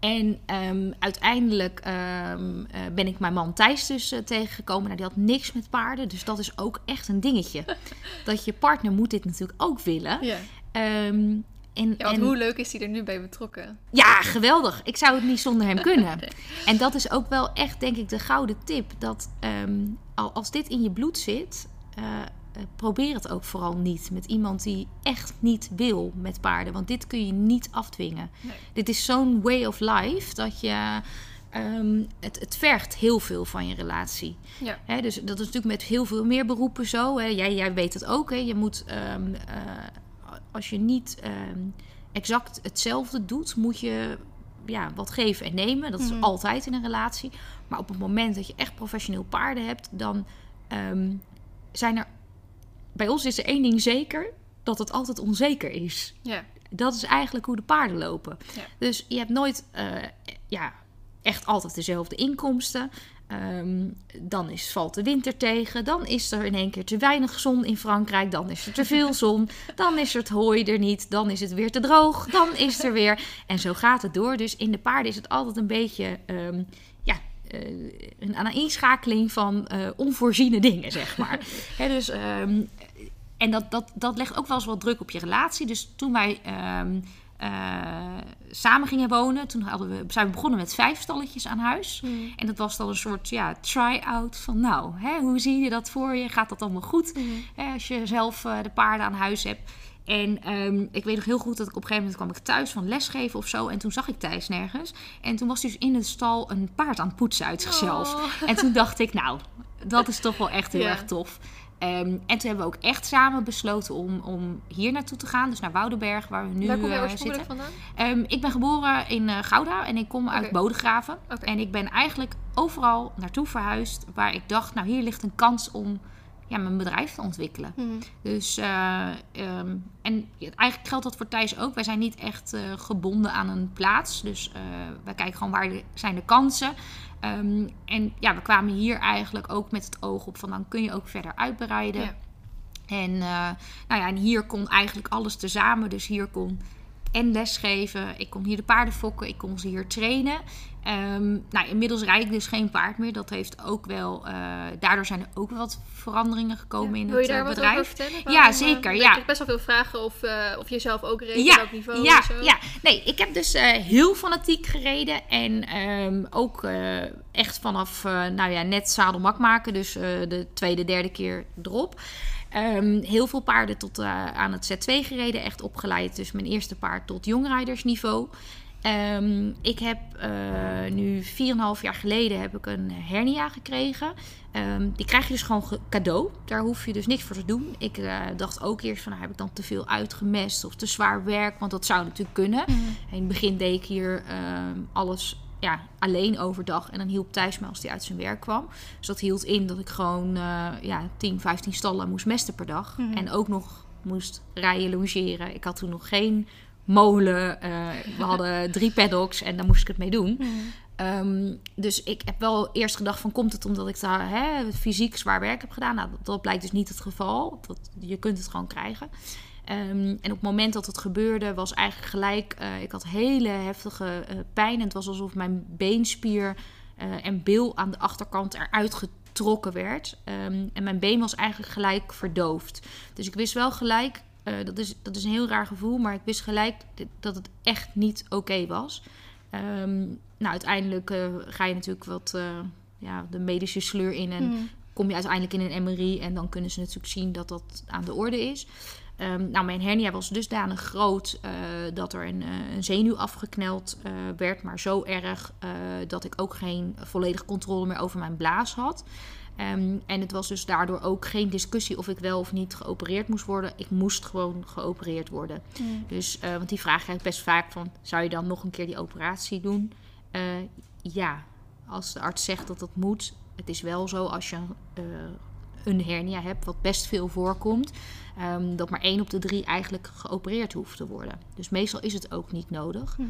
S1: En ehm, uiteindelijk ehm, eh, ben ik mijn man Thijs dus eh, tegengekomen. Nou, die had niks met paarden. Dus dat is ook echt een dingetje. (laughs) dat je partner moet dit natuurlijk ook willen.
S2: Ja.
S1: Ehm, en,
S2: ja,
S1: en-
S2: hoe leuk is hij er nu bij betrokken?
S1: ja, geweldig. Ik zou het niet zonder hem kunnen. (laughs)
S2: Nee.
S1: En dat is ook wel echt, denk ik, de gouden tip. Dat al- als dit in je bloed zit, eh, probeer het ook vooral niet met iemand die echt niet wil met paarden. Want dit kun je niet afdwingen.
S2: Nee.
S1: Dit is zo'n way of life dat je. ehm, het, het vergt heel veel van je relatie.
S2: Ja.
S1: Dus dat is natuurlijk met heel veel meer beroepen zo. Hè. Jij, jij weet het ook. Hè. Je moet, ehm, eh, als je niet ehm, exact hetzelfde doet, moet je ja, wat geven en nemen. Dat is
S2: Mhm.
S1: altijd in een relatie. Maar op het moment dat je echt professioneel paarden hebt, dan zijn er. Bij ons is er één ding zeker: dat het altijd onzeker is.
S2: Ja.
S1: Dat is eigenlijk hoe de paarden lopen.
S2: Ja.
S1: Dus je hebt nooit eh, ja, echt altijd dezelfde inkomsten. Ehm, dan is, valt de winter tegen. Dan is er in één keer te weinig zon in Frankrijk. Dan is er te veel (laughs) zon. Dan is het hooi er niet. Dan is het weer te droog. Dan is er weer. En zo gaat het door. Dus in de paarden is het altijd een beetje. ehm, ja, eh, een aaneenschakeling van eh, onvoorziene dingen, zeg maar. (laughs) Dus, ehm, en dat, dat, dat legt ook wel eens wat druk op je relatie. Dus toen wij ehm, eh, samen gingen wonen, toen hadden we, zijn we begonnen met vijf stalletjes aan huis.
S2: Mhm.
S1: En dat was dan een soort ja, try-out van nou, hè, hoe zie je dat voor je? Gaat dat allemaal goed?
S2: Mhm.
S1: Hè, als je zelf eh, de paarden aan huis hebt. En ehm, ik weet nog heel goed dat ik op een gegeven moment kwam ik thuis van lesgeven of zo. En toen zag ik Thijs nergens. En toen was hij dus in de stal een paard aan het poetsen uit zichzelf.
S2: Oh.
S1: En toen dacht ik, nou, dat is toch wel echt heel
S2: Ja.
S1: erg tof. Ehm, en toen hebben we ook echt samen besloten om, om hier naartoe te gaan. Dus naar Woudenberg, waar we nu
S2: Waar kom je
S1: eh, zitten.
S2: vandaan?
S1: Ehm, ik ben geboren in eh, Gouda en ik kom uit. Bodegraven. En ik ben eigenlijk overal naartoe verhuisd waar ik dacht, nou hier ligt een kans om ja, mijn bedrijf te ontwikkelen.
S2: Mhm.
S1: Dus, eh, ehm, en eigenlijk geldt dat voor Thijs ook. Wij zijn niet echt gebonden aan een plaats. Dus eh, wij kijken gewoon waar de, zijn de kansen. Ehm, en ja, we kwamen hier eigenlijk ook met het oog op van dan kun je ook verder uitbreiden.
S2: Ja.
S1: En, eh, nou ja, en hier kon eigenlijk alles tezamen. Dus hier kon en lesgeven. Ik kon hier de paarden fokken. Ik kon ze hier trainen. Ehm, nou, inmiddels rijd ik dus geen paard meer. Dat heeft ook wel... eh, daardoor zijn er ook wat veranderingen gekomen in
S2: Wil
S1: het
S2: je daar
S1: eh,
S2: wat
S1: bedrijf.
S2: over vertellen?
S1: Ja,
S2: eh,
S1: zeker,
S2: Ik
S1: ja.
S2: krijg best wel veel vragen of, of je zelf ook reed,
S1: Ja,
S2: op welk niveau
S1: ja,
S2: zo.
S1: ja. Nee, ik heb dus heel fanatiek gereden. En ehm, ook echt vanaf, nou ja, net zadelmak maken. Dus de tweede, derde keer erop. Ehm, heel veel paarden tot aan het Z2 gereden. Echt opgeleid. Dus mijn eerste paard tot jongrijdersniveau. Ehm, ik heb eh, nu 4,5 jaar geleden heb ik een hernia gekregen. Ehm, die krijg je dus gewoon ge- cadeau. Daar hoef je dus niks voor te doen. Ik eh, dacht ook eerst van, nou, heb ik dan te veel uitgemest of te zwaar werk? Want dat zou natuurlijk kunnen.
S2: Mhm.
S1: In het begin deed ik hier ehm, alles ja, alleen overdag. En dan hielp Thijs me als hij uit zijn werk kwam. Dus dat hield in dat ik gewoon uh, ja, 10, 15 stallen moest mesten per dag.
S2: Mhm.
S1: En ook nog moest rijden, logeren. Ik had toen nog geen molen. eh, we hadden drie paddocks en daar moest ik het mee doen.
S2: Mhm.
S1: Ehm, dus ik heb wel eerst gedacht van komt het omdat ik daar hè, fysiek zwaar werk heb gedaan. Nou, dat, dat blijkt dus niet het geval. Dat, je kunt het gewoon krijgen. Ehm, en op het moment dat het gebeurde was eigenlijk gelijk... eh, ik had hele heftige eh, pijn. En het was alsof mijn beenspier eh, en bil aan de achterkant eruit getrokken werd. Ehm, en mijn been was eigenlijk gelijk verdoofd. Dus ik wist wel gelijk... eh, dat, is, dat is een heel raar gevoel, maar ik wist gelijk dat het echt niet oké was. Ehm, nou, uiteindelijk eh, ga je natuurlijk wat eh, ja, de medische sleur in en
S2: Mhm.
S1: kom je uiteindelijk in een MRI en dan kunnen ze natuurlijk zien dat dat aan de orde is. Ehm, nou, mijn hernia was dusdanig groot dat er een, een zenuw afgekneld werd, maar zo erg dat ik ook geen volledige controle meer over mijn blaas had. Ehm, en het was dus daardoor ook geen discussie of ik wel of niet geopereerd moest worden. Ik moest gewoon geopereerd worden.
S2: Mhm.
S1: Dus, eh, want die vraag krijg ik best vaak van, zou je dan nog een keer die operatie doen? Eh, ja, als de arts zegt dat dat moet. Het is wel zo als je eh, een hernia hebt, wat best veel voorkomt, ehm, dat maar één op de drie eigenlijk geopereerd hoeft te worden. Dus meestal is het ook niet nodig.
S2: Mhm.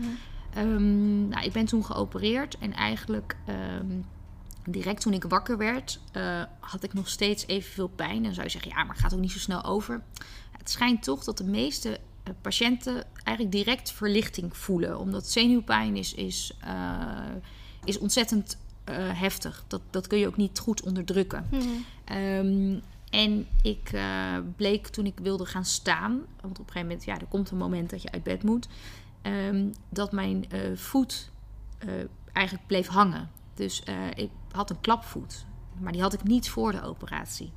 S1: Ehm, nou, ik ben toen geopereerd en eigenlijk direct toen ik wakker werd, eh, had ik nog steeds evenveel pijn. En zou je zeggen, ja, maar het gaat ook niet zo snel over. Het schijnt toch dat de meeste eh, patiënten eigenlijk direct verlichting voelen. Omdat zenuwpijn is, is, eh, is ontzettend heftig. Dat, dat kun je ook niet goed onderdrukken.
S2: Mhm.
S1: Ehm, en ik bleek toen ik wilde gaan staan, want op een gegeven moment, ja, er komt een moment dat je uit bed moet, ehm, dat mijn voet eigenlijk bleef hangen. Dus ik had een klapvoet, maar die had ik niet voor de operatie.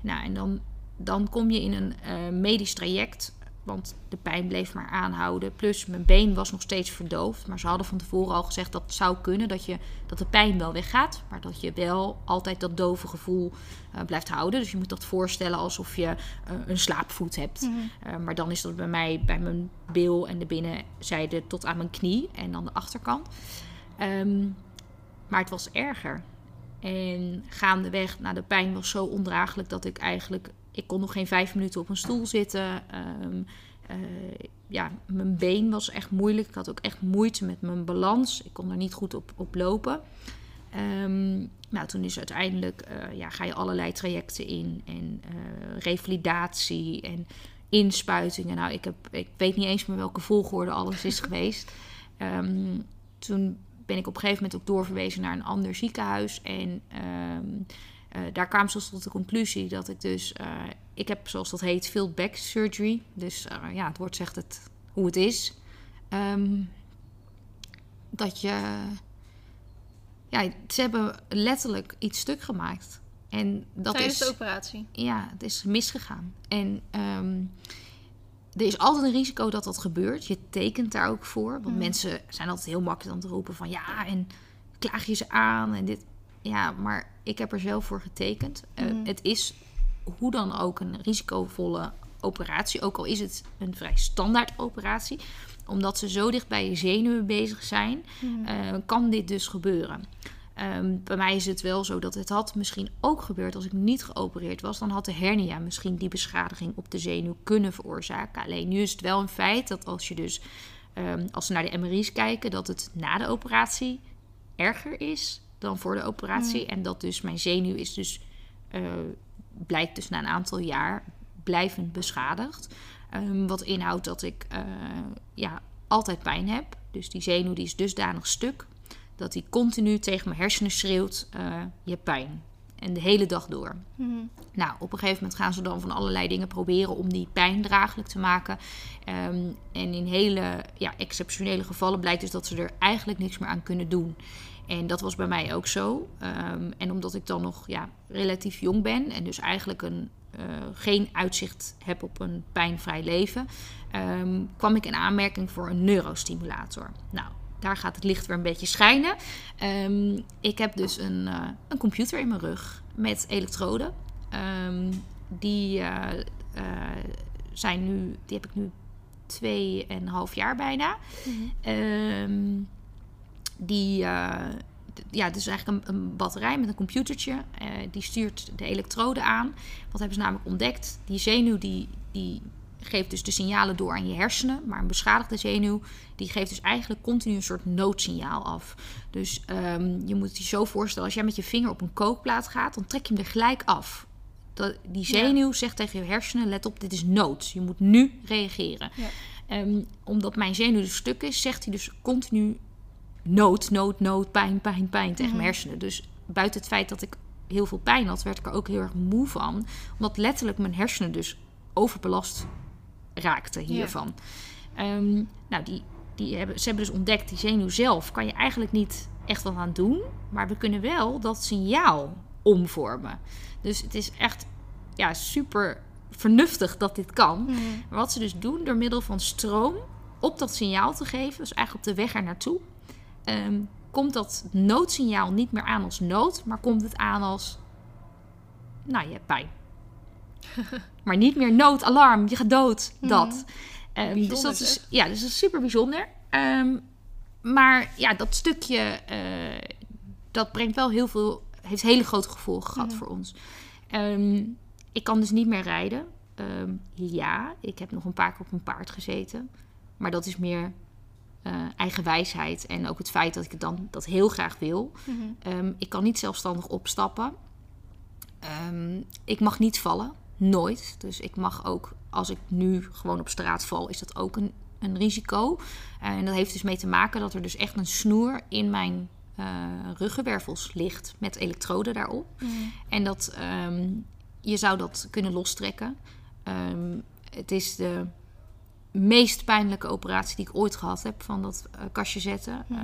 S1: Nou, en dan, dan kom je in een eh, medisch traject, want de pijn bleef maar aanhouden. Plus mijn been was nog steeds verdoofd, maar ze hadden van tevoren al gezegd dat het zou kunnen dat, je, dat de pijn wel weggaat, maar dat je wel altijd dat dove gevoel eh, blijft houden. Dus je moet dat voorstellen alsof je eh, een slaapvoet hebt.
S2: Mhm.
S1: Maar dan is dat bij mij bij mijn bil en de binnenzijde tot aan mijn knie en dan de achterkant. Ehm, maar het was erger. En gaandeweg, nou, de pijn was zo ondraaglijk dat ik eigenlijk... Ik kon nog geen vijf minuten op een stoel zitten. Ehm, eh, ja, mijn been was echt moeilijk. Ik had ook echt moeite met mijn balans. Ik kon er niet goed op, op lopen. Ehm, nou, toen is uiteindelijk, eh, ja, ga je allerlei trajecten in. En eh, revalidatie en inspuitingen. Nou, ik, heb, ik weet niet eens meer welke volgorde alles is geweest. Ehm, toen ben ik op een gegeven moment ook doorverwezen naar een ander ziekenhuis. En ehm, eh, daar kwamen ze tot de conclusie dat ik dus... eh, ik heb, zoals dat heet, field back surgery. Dus eh, ja, het woord zegt het hoe het is. Ehm, dat je... Ja, ze hebben letterlijk iets stuk gemaakt. En dat
S2: Tijdens
S1: is
S2: de operatie.
S1: ja, het is misgegaan. En ehm, er is altijd een risico dat dat gebeurt. Je tekent daar ook voor. Want
S2: Mm.
S1: mensen zijn altijd heel makkelijk aan te roepen van ja, en klaag je ze aan en dit. Ja, maar ik heb er zelf voor getekend. Eh,
S2: Mhm.
S1: het is hoe dan ook een risicovolle operatie. Ook al is het een vrij standaard operatie. Omdat ze zo dicht bij je zenuwen bezig zijn,
S2: Mhm.
S1: eh, kan dit dus gebeuren. Ehm, bij mij is het wel zo dat het had misschien ook gebeurd als ik niet geopereerd was. Dan had de hernia misschien die beschadiging op de zenuw kunnen veroorzaken. Alleen nu is het wel een feit dat als je dus, ehm, als we naar de MRI's kijken, dat het na de operatie erger is dan voor de operatie. En dat dus mijn zenuw is dus, eh, blijkt dus na een aantal jaar blijvend beschadigd. Ehm, wat inhoudt dat ik eh, ja, altijd pijn heb. Dus die zenuw die is dusdanig stuk dat die continu tegen mijn hersenen schreeuwt: eh, je hebt pijn. En de hele dag door.
S2: Mhm.
S1: Nou, op een gegeven moment gaan ze dan van allerlei dingen proberen om die pijn draaglijk te maken. Ehm, en in hele ja, exceptionele gevallen blijkt dus dat ze er eigenlijk niks meer aan kunnen doen. En dat was bij mij ook zo. Ehm, en omdat ik dan nog ja, relatief jong ben en dus eigenlijk een, eh, geen uitzicht heb op een pijnvrij leven, ehm, kwam ik in aanmerking voor een neurostimulator. Nou, daar gaat het licht weer een beetje schijnen. Ehm, ik heb dus een, eh, een computer in mijn rug met elektroden. Ehm, die eh, eh, zijn nu, die heb ik nu tweeënhalf jaar bijna.
S2: Mhm.
S1: Ehm, die, ja, dus eigenlijk een, een, batterij met een computertje. Die stuurt de elektroden aan. Wat hebben ze namelijk ontdekt? Die zenuw die, die geeft dus de signalen door aan je hersenen. Maar een beschadigde zenuw, die geeft dus eigenlijk continu een soort noodsignaal af. Dus um, je moet het je zo voorstellen, als jij met je vinger op een kookplaat gaat, dan trek je hem er gelijk af. Dat, die zenuw zegt tegen je hersenen, let op, dit is nood. Je moet nu reageren. Ja. Um, omdat mijn zenuw dus stuk is, zegt hij dus continu nood, nood, nood, pijn, pijn, pijn tegen mijn hersenen. Dus buiten het feit dat ik heel veel pijn had, werd ik er ook heel erg moe van. Omdat letterlijk mijn hersenen dus overbelast raakten hiervan. Ehm, nou, die, die hebben, ze hebben dus ontdekt, die zenuw zelf kan je eigenlijk niet echt wat aan doen. Maar we kunnen wel dat signaal omvormen. Dus het is echt ja, super vernuftig dat dit kan. Maar wat ze dus doen door middel van stroom op dat signaal te geven, dus eigenlijk op de weg er naartoe, ehm, komt dat noodsignaal niet meer aan als nood, maar komt het aan als, nou je hebt pijn. (laughs) maar niet meer noodalarm, je gaat dood, dat. Um, dus dat is, ja, dus dat is super bijzonder. Um, maar ja, dat stukje, uh, dat brengt wel heel veel, heeft hele grote gevolgen gehad voor ons. Um, ik kan dus niet meer rijden. ja, ik heb nog een paar keer op een paard gezeten. Maar dat is meer uh, eigen wijsheid en ook het feit dat ik dan dat heel graag wil. Mm ik kan niet zelfstandig opstappen. ik mag niet vallen. Nooit. Dus ik mag ook, als ik nu gewoon op straat val, is dat ook een, een risico. En dat heeft dus mee te maken dat er dus echt een snoer in mijn uh, ruggenwervels ligt met elektroden daarop. Mm. En dat um, je zou dat kunnen lostrekken. Um, het is de meest pijnlijke operatie die ik ooit gehad heb van dat uh, kastje zetten. Uh,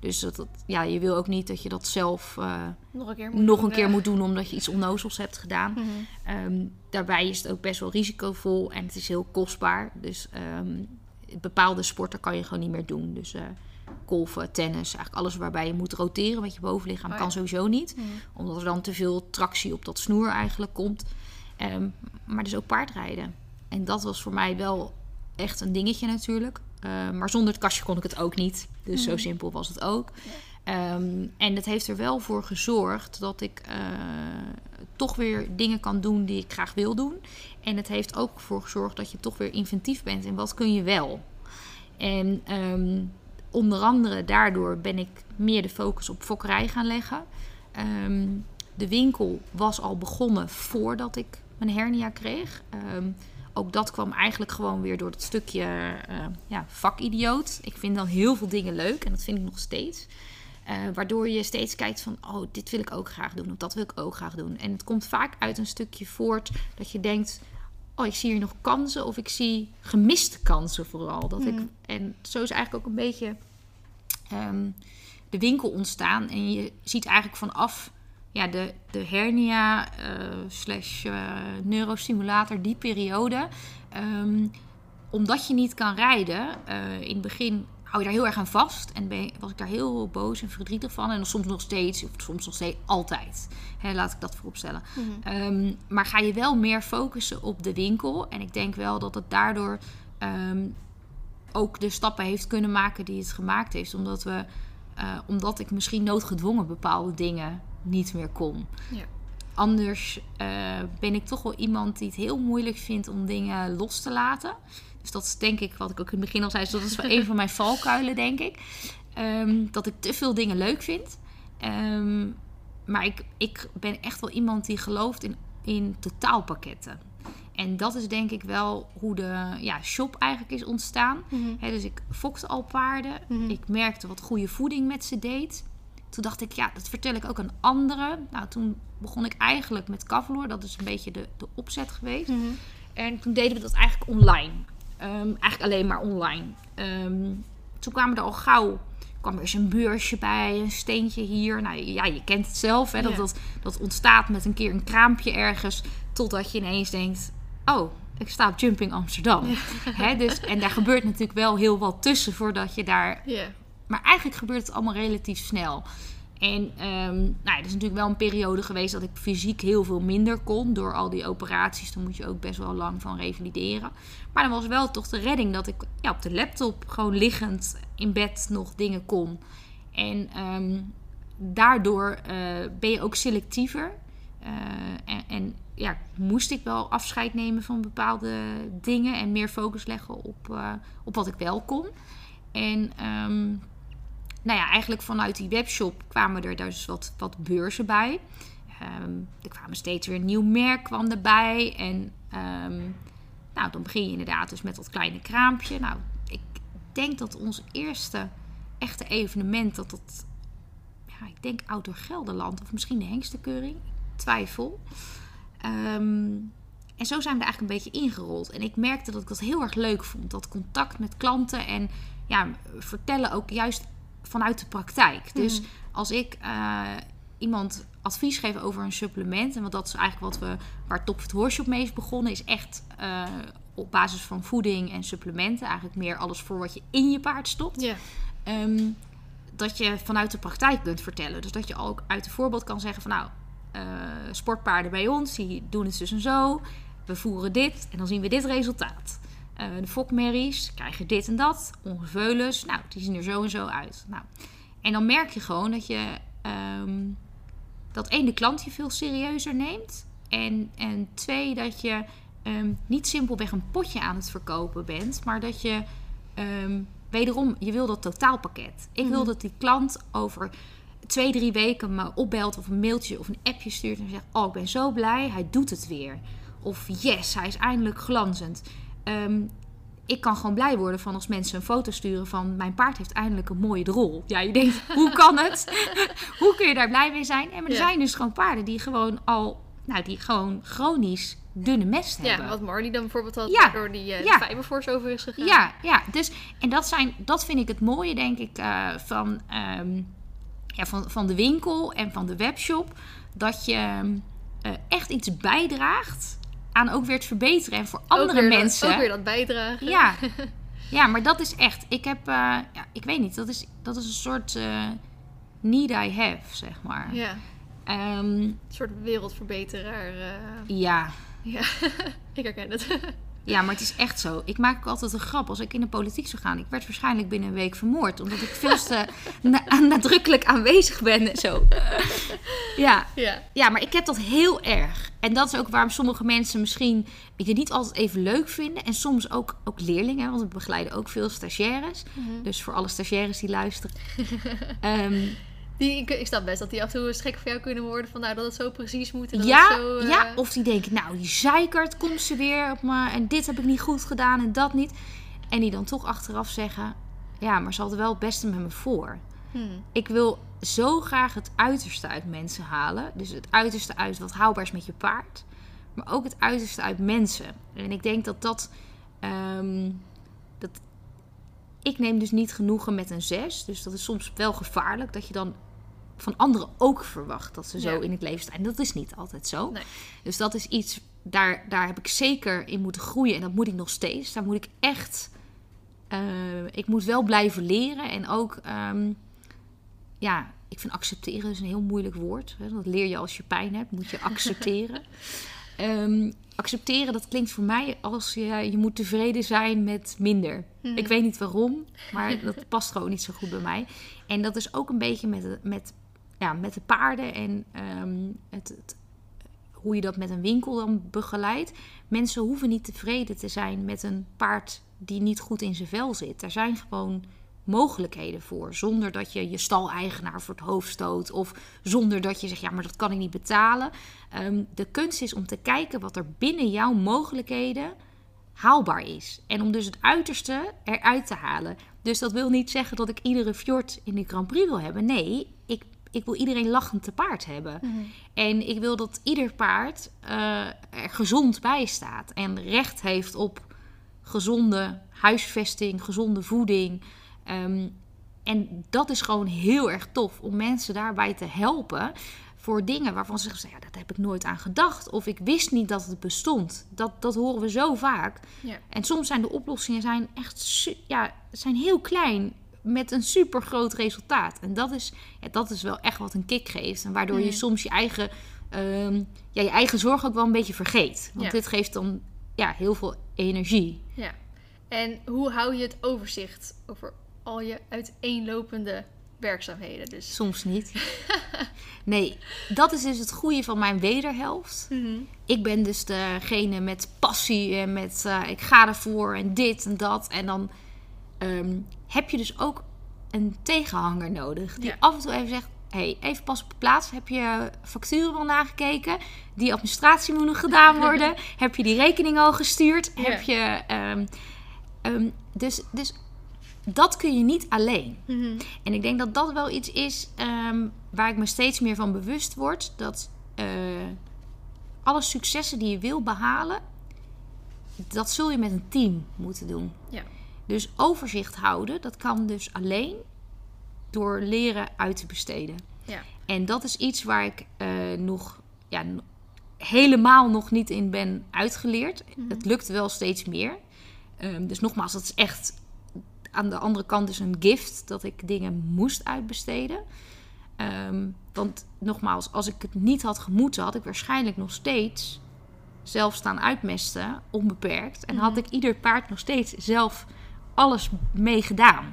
S1: dus dat, dat, ja, je wil ook niet dat je dat zelf uh, nog een keer, moet, nog doen, een keer moet doen omdat je iets onnozels hebt gedaan. Mm -hmm. um, daarbij is het ook best wel risicovol en het is heel kostbaar. Dus um, bepaalde sporten kan je gewoon niet meer doen. Dus golfen, tennis, eigenlijk alles waarbij je moet roteren met je bovenlichaam oh, kan sowieso niet. Mm -hmm. Omdat er dan te veel tractie op dat snoer eigenlijk komt. Um, maar dus ook paardrijden. En dat was voor mij wel echt een dingetje natuurlijk. Uh, maar zonder het kastje kon ik het ook niet. Dus zo simpel was het ook. Um, en het heeft er wel voor gezorgd dat ik uh, toch weer dingen kan doen die ik graag wil doen. En het heeft ook voor gezorgd dat je toch weer inventief bent in wat kun je wel. En um, onder andere daardoor ben ik meer de focus op fokkerij gaan leggen. Um, de winkel was al begonnen voordat ik mijn hernia kreeg ook dat kwam eigenlijk gewoon weer door dat stukje uh, ja, vakidioot. Ik vind dan heel veel dingen leuk en dat vind ik nog steeds. Uh, waardoor je steeds kijkt van, oh, dit wil ik ook graag doen of dat wil ik ook graag doen. En het komt vaak uit een stukje voort dat je denkt, oh, ik zie hier nog kansen of ik zie gemiste kansen vooral. Dat ik, mm. en zo is eigenlijk ook een beetje um, de winkel ontstaan. En je ziet eigenlijk vanaf ja, de, de hernia uh, slash uh, neurostimulator, die periode. Um, omdat je niet kan rijden, uh, in het begin hou je daar heel erg aan vast. En ben, was ik daar heel boos en verdrietig van. En soms nog steeds, of soms nog steeds altijd. Hè, laat ik dat vooropstellen. Mm -hmm. um, maar ga je wel meer focussen op de winkel. En ik denk wel dat het daardoor um, ook de stappen heeft kunnen maken die het gemaakt heeft. Omdat we... Omdat ik misschien noodgedwongen bepaalde dingen niet meer kon. Ja. Anders uh, ben ik toch wel iemand die het heel moeilijk vindt om dingen los te laten. Dus dat is denk ik, wat ik ook in het begin al zei, dus dat is wel een van mijn (laughs) valkuilen, denk ik. Um, dat ik te veel dingen leuk vind. Um, maar ik, ik ben echt wel iemand die gelooft in, in totaalpakketten. En dat is denk ik wel hoe de ja, shop eigenlijk is ontstaan. Mm -hmm. He, dus ik fokte al paarden. Mm -hmm. Ik merkte wat goede voeding met ze deed. Toen dacht ik, ja, dat vertel ik ook aan anderen. Nou, toen begon ik eigenlijk met Kavloor. Dat is een beetje de, de opzet geweest. Mm -hmm. En toen deden we dat eigenlijk online. Um, eigenlijk alleen maar online. Um, toen kwamen er al gauw kwam er eens een beursje bij, een steentje hier. Nou ja, je kent het zelf. Hè, dat, dat, dat ontstaat met een keer een kraampje ergens. Totdat je ineens denkt: Oh, ik sta op Jumping Amsterdam. Ja. Hè, dus, en daar gebeurt natuurlijk wel heel wat tussen voordat je daar. Maar eigenlijk gebeurt het allemaal relatief snel. En um, nou, er is natuurlijk wel een periode geweest dat ik fysiek heel veel minder kon door al die operaties. Dan moet je ook best wel lang van revalideren. Maar dan was wel toch de redding dat ik ja, op de laptop gewoon liggend in bed nog dingen kon. En ehm, daardoor eh, ben je ook selectiever. Eh, en, ja, moest ik wel afscheid nemen van bepaalde dingen en meer focus leggen op, eh, op wat ik wel kon. En ehm, nou ja, eigenlijk vanuit die webshop kwamen er dus wat, wat beurzen bij. Ehm, er kwamen steeds weer een nieuw merk kwam erbij. En ehm, nou, dan begin je inderdaad dus met dat kleine kraampje. Nou, ik denk dat ons eerste echte evenement, dat dat, ja, ik denk Outdoor Gelderland of misschien de Hengstekeuring, twijfel. Ehm, en zo zijn we eigenlijk een beetje ingerold. En ik merkte dat ik dat heel erg leuk vond. Dat contact met klanten en ja, vertellen ook juist vanuit de praktijk. Dus als ik uh, iemand advies geef over een supplement, en wat dat is eigenlijk wat we waar Top het Horshop mee is begonnen, is echt uh, op basis van voeding en supplementen, eigenlijk meer alles voor wat je in je paard stopt. Um, dat je vanuit de praktijk kunt vertellen. Dus dat je ook uit het voorbeeld kan zeggen van nou, uh, sportpaarden bij ons, die doen het dus en zo. We voeren dit en dan zien we dit resultaat. Uh, de fokmerries krijgen dit en dat. Ongeveulens, nou, die zien er zo en zo uit. Nou, en dan merk je gewoon dat je um, dat één de klant je veel serieuzer neemt. En, en twee, dat je um, niet simpelweg een potje aan het verkopen bent, maar dat je um, wederom, je wil dat totaalpakket. Ik wil dat die klant over twee, drie weken me opbelt of een mailtje of een appje stuurt en zegt: Oh, ik ben zo blij, hij doet het weer. Of yes, hij is eindelijk glanzend. Um, ik kan gewoon blij worden van als mensen een foto sturen van mijn paard heeft eindelijk een mooie drol. Ja, je denkt, (laughs) hoe kan het? (laughs) hoe kun je daar blij mee zijn? En maar er
S2: Ja.
S1: zijn dus gewoon paarden die gewoon al, nou, die gewoon chronisch dunne mest hebben.
S2: Ja, wat Marley dan bijvoorbeeld had,
S1: Ja.
S2: waardoor die uh,
S1: Ja.
S2: Fiberforce over is gegaan.
S1: Ja, ja. Dus, en dat, zijn, dat vind ik het mooie, denk ik, eh, van, ehm, ja, van, van de winkel en van de webshop. Dat je eh, echt iets bijdraagt aan ook weer het verbeteren. En voor andere
S2: dat-
S1: mensen.
S2: ook weer dat bijdragen.
S1: Ja. (laughs) ja, maar dat is echt. Ik heb, eh, ja, ik weet niet, dat is, dat is een soort eh, need I have, zeg maar.
S2: Ja,
S1: Ehm,
S2: een soort wereldverbeteraar. eh.
S1: ja.
S2: ja, (laughs) ik herken het.
S1: Ja, maar het is echt zo. Ik maak ook altijd een grap als ik in de politiek zou gaan. Ik werd waarschijnlijk binnen een week vermoord. Omdat ik veel te (laughs) na- nadrukkelijk aanwezig ben en zo. (laughs) Ja.
S2: ja,
S1: ja, maar ik heb dat heel erg. En dat is ook waarom sommige mensen misschien het niet altijd even leuk vinden. En soms ook, ook leerlingen. Want we begeleiden ook veel stagiaires.
S2: Mhm.
S1: Dus voor alle stagiaires die luisteren. (laughs) Ehm,
S2: die, ik, ik snap best dat die af en toe gek voor jou kunnen worden. Van nou, dat het zo precies moet. En dat
S1: ja,
S2: het zo, eh,
S1: ja, of die denken, nou, die zeikert, komt ze weer op me. En dit heb ik niet goed gedaan en dat niet. En die dan toch achteraf zeggen, ja, maar ze hadden wel het beste met me voor.
S2: hmm,
S1: Ik wil zo graag het uiterste uit mensen halen. Dus het uiterste uit wat haalbaar is met je paard. Maar ook het uiterste uit mensen. En ik denk dat dat... ehm, dat ik neem dus niet genoegen met een zes. Dus dat is soms wel gevaarlijk. Dat je dan van anderen ook verwacht dat ze zo
S2: Ja.
S1: in het leven staan. Dat is niet altijd zo.
S2: Nee.
S1: Dus dat is iets... Daar, daar heb ik zeker in moeten groeien. En dat moet ik nog steeds. Daar moet ik echt... eh, ik moet wel blijven leren. En ook... ehm, ja, ik vind accepteren dus een heel moeilijk woord. Hè. Dat leer je als je pijn hebt, moet je (laughs) accepteren. Ehm, accepteren, dat klinkt voor mij als je, je moet tevreden zijn met minder.
S2: Mhm.
S1: Ik weet niet waarom, maar (laughs) dat past gewoon niet zo goed bij mij. En dat is ook een beetje met, met, ja, met de paarden en ehm, het, het, hoe je dat met een winkel dan begeleidt. Mensen hoeven niet tevreden te zijn met een paard die niet goed in zijn vel zit. Er zijn gewoon mogelijkheden voor. Zonder dat je je staleigenaar voor het hoofd stoot. Of zonder dat je zegt, ja, maar dat kan ik niet betalen. Ehm, de kunst is om te kijken wat er binnen jouw mogelijkheden haalbaar is. En om dus het uiterste eruit te halen. Dus dat wil niet zeggen dat ik iedere fjord in de Grand Prix wil hebben. Nee, ik, wil iedereen lachend te paard hebben.
S2: Mhm.
S1: En ik wil dat ieder paard eh, er gezond bij staat. En recht heeft op gezonde huisvesting, gezonde voeding. Ehm, en dat is gewoon heel erg tof om mensen daarbij te helpen. Voor dingen waarvan ze zeggen, ja, dat heb ik nooit aan gedacht. Of ik wist niet dat het bestond. Dat, dat horen we zo vaak.
S2: Ja.
S1: En soms zijn de oplossingen zijn echt ja, zijn heel klein. Met een super groot resultaat. En dat is, ja, dat is wel echt wat een kick geeft. En waardoor je
S2: Mhm.
S1: soms je eigen, ehm, ja, je eigen zorg ook wel een beetje vergeet. Want
S2: Ja.
S1: dit geeft dan ja, heel veel energie.
S2: Ja. En hoe hou je het overzicht over al je uiteenlopende werkzaamheden. Dus.
S1: Soms niet. (laughs) nee, dat is dus het goede van mijn wederhelft.
S2: Mhm.
S1: Ik ben dus degene met passie en met eh, ik ga ervoor en dit en dat. En dan ehm, heb je dus ook een tegenhanger nodig. Die
S2: Ja.
S1: af en toe even zegt, hey, even pas op de plaats. Heb je facturen wel nagekeken? Die administratie moet nog gedaan (laughs) worden. heb je die rekening al gestuurd?
S2: Ja.
S1: Heb je... ehm, ehm, dus, dus dat kun je niet alleen.
S2: Mhm.
S1: En ik denk dat dat wel iets is ehm, waar ik me steeds meer van bewust word. Dat eh, alle successen die je wil behalen, dat zul je met een team moeten doen.
S2: Ja.
S1: Dus overzicht houden, dat kan dus alleen door leren uit te besteden.
S2: Ja.
S1: En dat is iets waar ik eh, nog ja, helemaal nog niet in ben uitgeleerd. Het lukt wel steeds meer. Ehm, dus nogmaals, dat is echt aan de andere kant dus een gift dat ik dingen moest uitbesteden. Ehm, want nogmaals, als ik het niet had gemoeten, had ik waarschijnlijk nog steeds zelf staan uitmesten, onbeperkt. En had ik ieder paard nog steeds zelf alles mee gedaan.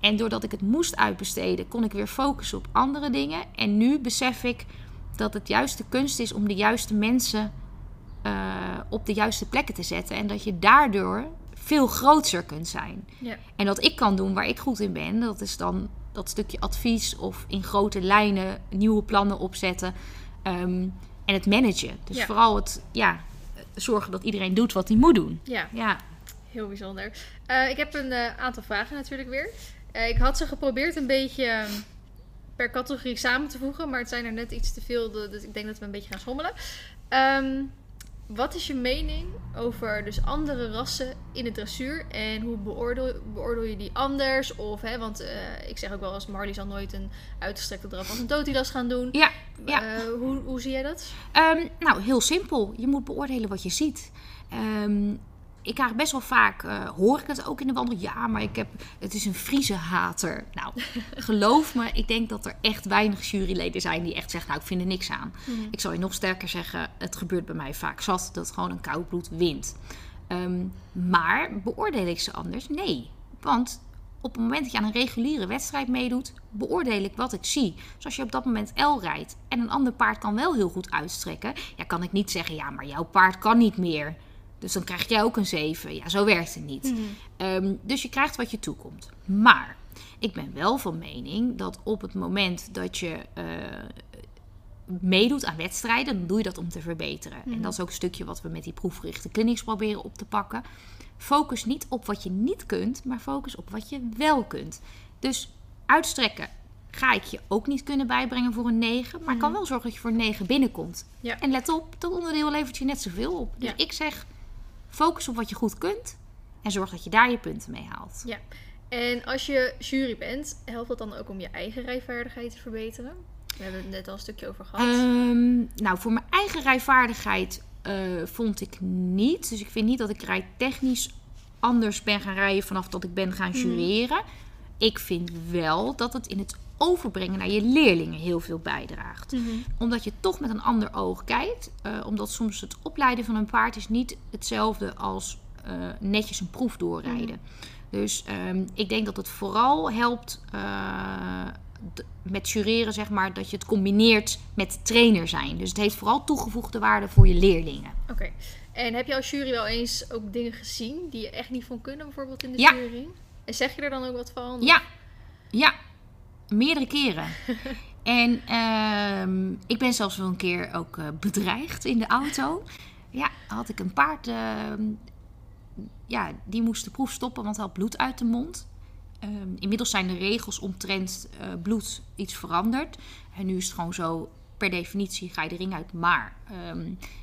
S1: En doordat ik het moest uitbesteden, kon ik weer focussen op andere dingen. En nu besef ik dat het juist de kunst is om de juiste mensen eh, op de juiste plekken te zetten. En dat je daardoor veel groter kunt zijn.
S2: Ja.
S1: En wat ik kan doen waar ik goed in ben, dat is dan dat stukje advies of in grote lijnen nieuwe plannen opzetten. ehm, en het managen. Dus
S2: Ja.
S1: vooral het ja, zorgen dat iedereen doet wat hij moet doen.
S2: ja,
S1: Ja,
S2: heel bijzonder. Eh, ik heb een eh, aantal vragen natuurlijk weer. Eh, ik had ze geprobeerd een beetje eh, per categorie samen te voegen, maar het zijn er net iets te veel, dus ik denk dat we een beetje gaan schommelen. Ehm, wat is je mening over dus andere rassen in het dressuur en hoe beoordeel, beoordeel je die anders? Of, hè, want ik zeg ook wel eens, Marley zal nooit een uitgestrekte draf als een dotilas gaan doen.
S1: ja, ja.
S2: Hoe, hoe zie jij dat?
S1: Ehm, nou, heel simpel. Je moet beoordelen wat je ziet. Ehm, ik krijg best wel vaak, eh, hoor ik het ook in de wandel, ja, maar ik heb, het is een Friese hater. Nou, (laughs) geloof me, ik denk dat er echt weinig juryleden zijn die echt zeggen, nou, ik vind er niks aan. Ik zal je nog sterker zeggen, het gebeurt bij mij vaak zat dat gewoon een koud bloed wint. Ehm, maar beoordeel ik ze anders? Nee. Want op het moment dat je aan een reguliere wedstrijd meedoet, beoordeel ik wat ik zie. Dus als je op dat moment L rijdt en een ander paard kan wel heel goed uitstrekken, ja, kan ik niet zeggen, ja, maar jouw paard kan niet meer. Dus dan krijg jij ook een 7. Ja, zo werkt het niet. Ehm, dus je krijgt wat je toekomt. Maar ik ben wel van mening dat op het moment dat je eh, meedoet aan wedstrijden, dan doe je dat om te verbeteren. En dat is ook een stukje wat we met die proefgerichte clinics proberen op te pakken. Focus niet op wat je niet kunt, maar focus op wat je wel kunt. Dus uitstrekken ga ik je ook niet kunnen bijbrengen voor een 9, maar kan wel zorgen dat je voor een 9 binnenkomt.
S2: Ja.
S1: En let op, dat onderdeel levert je net zoveel op. Dus
S2: Ja.
S1: ik zeg, focus op wat je goed kunt en zorg dat je daar je punten mee haalt.
S2: Ja. En als je jury bent, helpt dat dan ook om je eigen rijvaardigheid te verbeteren? We hebben het net al een stukje over gehad.
S1: Ehm, nou, voor mijn eigen rijvaardigheid eh, vond ik niet. Dus ik vind niet dat ik rijtechnisch anders ben gaan rijden vanaf dat ik ben gaan jureren. Ik vind wel dat het in het overbrengen naar je leerlingen heel veel bijdraagt.
S2: Mhm.
S1: Omdat je toch met een ander oog kijkt. eh, omdat soms het opleiden van een paard is niet hetzelfde als eh, netjes een proef doorrijden. Dus ehm, ik denk dat het vooral helpt eh, met jureren, zeg maar, dat je het combineert met trainer zijn. Dus het heeft vooral toegevoegde waarde voor je leerlingen.
S2: Oké. En heb je als jury wel eens ook dingen gezien die je echt niet vond kunnen, bijvoorbeeld in de
S1: Ja.
S2: jury? En zeg je er dan ook wat van?
S1: Ja, ja, meerdere keren. (laughs) en ehm, ik ben zelfs wel een keer ook eh, bedreigd in de auto. Ja, had ik een paard, ehm, ja, die moest de proef stoppen, want hij had bloed uit de mond. Ehm, inmiddels zijn de regels omtrent eh, bloed iets veranderd. En nu is het gewoon zo, per definitie ga je de ring uit. Maar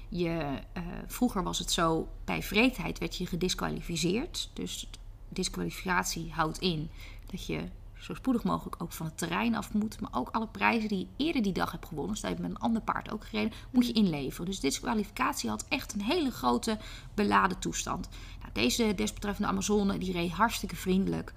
S1: je, eh, vroeger was het zo, bij vreedheid werd je gedisqualificeerd. Dus disqualificatie houdt in dat je zo spoedig mogelijk ook van het terrein af moet. Maar ook alle prijzen die je eerder die dag hebt gewonnen, stel je hebt met een ander paard ook gereden, moet je inleveren. Dus disqualificatie had echt een hele grote beladen toestand. Nou, deze desbetreffende Amazone die reed hartstikke vriendelijk.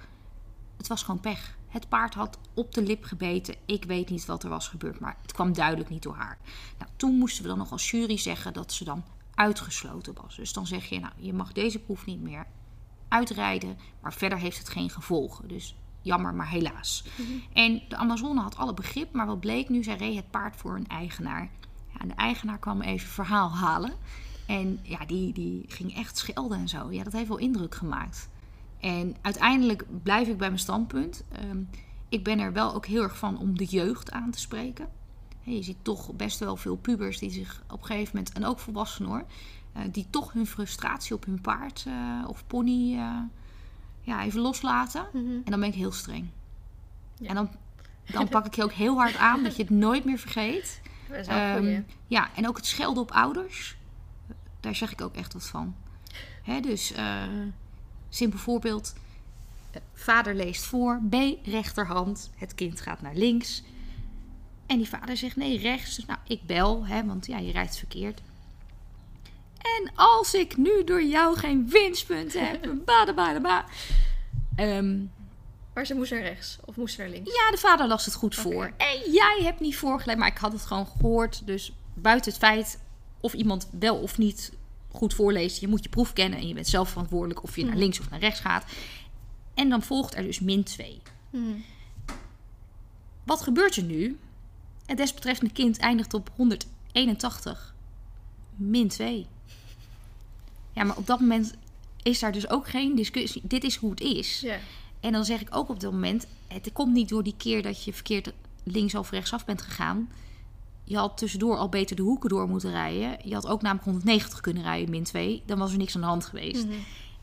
S1: Het was gewoon pech. Het paard had op de lip gebeten. Ik weet niet wat er was gebeurd, maar het kwam duidelijk niet door haar. Nou, toen moesten we dan nog als jury zeggen dat ze dan uitgesloten was. Dus dan zeg je, nou, je mag deze proef niet meer uitrijden, maar verder heeft het geen gevolgen. Dus jammer, maar helaas. En de Amazone had alle begrip, maar wat bleek nu? Zij reed het paard voor een eigenaar. Ja, en de eigenaar kwam even verhaal halen. En ja, die, die ging echt schelden en zo. Ja, dat heeft wel indruk gemaakt. En uiteindelijk blijf ik bij mijn standpunt. Ehm, ik ben er wel ook heel erg van om de jeugd aan te spreken. Je ziet toch best wel veel pubers die zich op een gegeven moment, en ook volwassenen hoor, eh, die toch hun frustratie op hun paard eh, of pony eh, ja, even loslaten.
S2: Mhm.
S1: En dan ben ik heel streng.
S2: Ja.
S1: En dan, dan pak ik je ook heel hard aan dat je het nooit meer vergeet.
S2: Dat is wel
S1: Ehm, ja, en ook het schelden op ouders. Daar zeg ik ook echt wat van. Hè, dus, eh, simpel voorbeeld. Vader leest voor, B, rechterhand. Het kind gaat naar links. En die vader zegt nee, rechts. Dus nou, ik bel, hè, want ja, je rijdt verkeerd. En als ik nu door jou geen winstpunten heb, (laughs) bada bada ba. Ehm,
S2: Maar ze moest naar rechts of moest ze naar links?
S1: ja, de vader las het goed voor. En jij hebt niet voorgeleid, maar ik had het gewoon gehoord. Dus buiten het feit of iemand wel of niet goed voorleest, je moet je proef kennen en je bent zelf verantwoordelijk of je naar
S2: Mhm.
S1: links of naar rechts gaat. En dan volgt er dus min 2.
S2: Mhm.
S1: Wat gebeurt er nu? Het desbetreffende kind eindigt op 181. Min 2. Ja, maar op dat moment is daar dus ook geen discussie. Dit is hoe het is.
S2: Ja.
S1: En dan zeg ik ook op dat moment: het komt niet door die keer dat je verkeerd links of rechtsaf bent gegaan. Je had tussendoor al beter de hoeken door moeten rijden. Je had ook namelijk 190 kunnen rijden, min 2. Dan was er niks aan de hand geweest.
S2: Mhm.